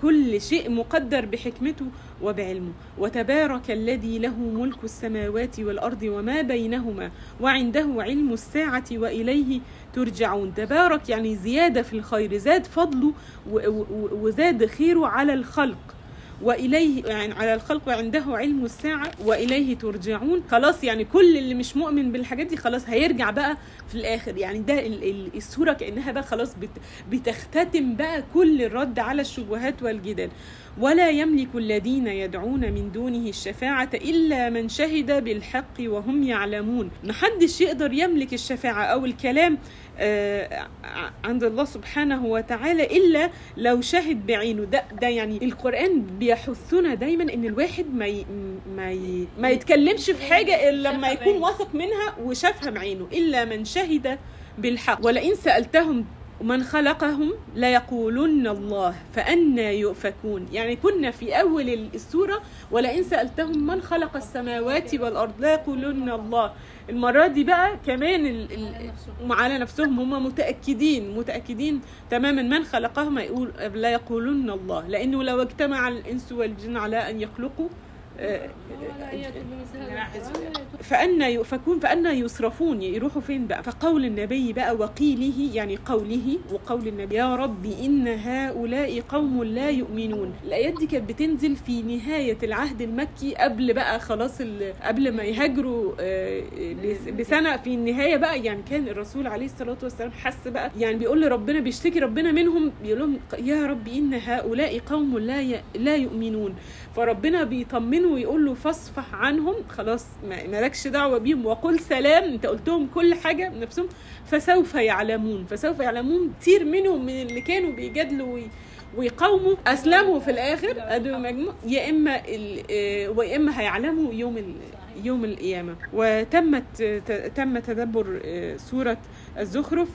كل شيء مقدر بحكمته وبعلمه. وتبارك الذي له ملك السماوات والأرض وما بينهما وعنده علم الساعة وإليه ترجعون. تبارك يعني زيادة في الخير زاد فضله وزاد خيره على الخلق. وإليه يعني على الخلق وعنده علم الساعة وإليه ترجعون. خلاص يعني كل اللي مش مؤمن بالحاجات دي خلاص هيرجع بقى في الآخر. يعني ده ال- ال- السورة كأنها بقى خلاص بت بتختتم بقى كل الرد على الشبهات والجدال. ولا يملك الذين يدعون من دونه الشفاعة إلا من شهد بالحق وهم يعلمون. محدش يقدر يملك الشفاعة أو الكلام عند الله سبحانه وتعالى إلا لو شهد بعينه. ده ده يعني القرآن بيحثنا دايما إن الواحد ما ي ما ي ما يتكلمش في حاجة إلا لما يكون واثق منها وشافها بعينه. إلا من شهد بالحق. ولئن سألتهم من خلقهم ليقولن الله فأنا يؤفكون. يعني كنا في أول السورة ولئن سألتهم من خلق السماوات والأرض ليقولن الله. المرة دي بقى كمان ال ال على نفسهم هم متأكدين متأكدين تماما من خلقهم يقول لا يقولن الله. لأنه لو اجتمع الإنس والجن على أن يخلقوا آه، فأنا يؤفكون فأنا يصرفون يروحوا فين بقى؟ فقول النبي بقى وقيله يعني قوله وقول النبي يا رب إن هؤلاء قوم لا يؤمنون. الآيات دي كانت بتنزل في نهاية العهد المكي قبل بقى خلاص قبل ما يهاجروا آه، بس- بسنة في النهاية بقى. يعني كان الرسول عليه الصلاة والسلام حس بقى يعني بيقول لربنا بيشتكي ربنا منهم بيقول لهم يا رب إن هؤلاء قوم لا لا يؤمنون. فربنا بيطمنه ويقول له فاصفح عنهم. خلاص ما- مالكش دعوة بيهم وقل سلام. انت قلتهم كل حاجة بنفسهم. فسوف يعلمون. فسوف يعلمون كتير منهم من اللي كانوا بيجادلوا وي- ويقاوموا. أسلموا في الآخر. مجموع. يا إما آه، ويا إما هيعلموا يوم يوم القيامة. وتمت ت- تم تدبر آه، سورة الزخرف.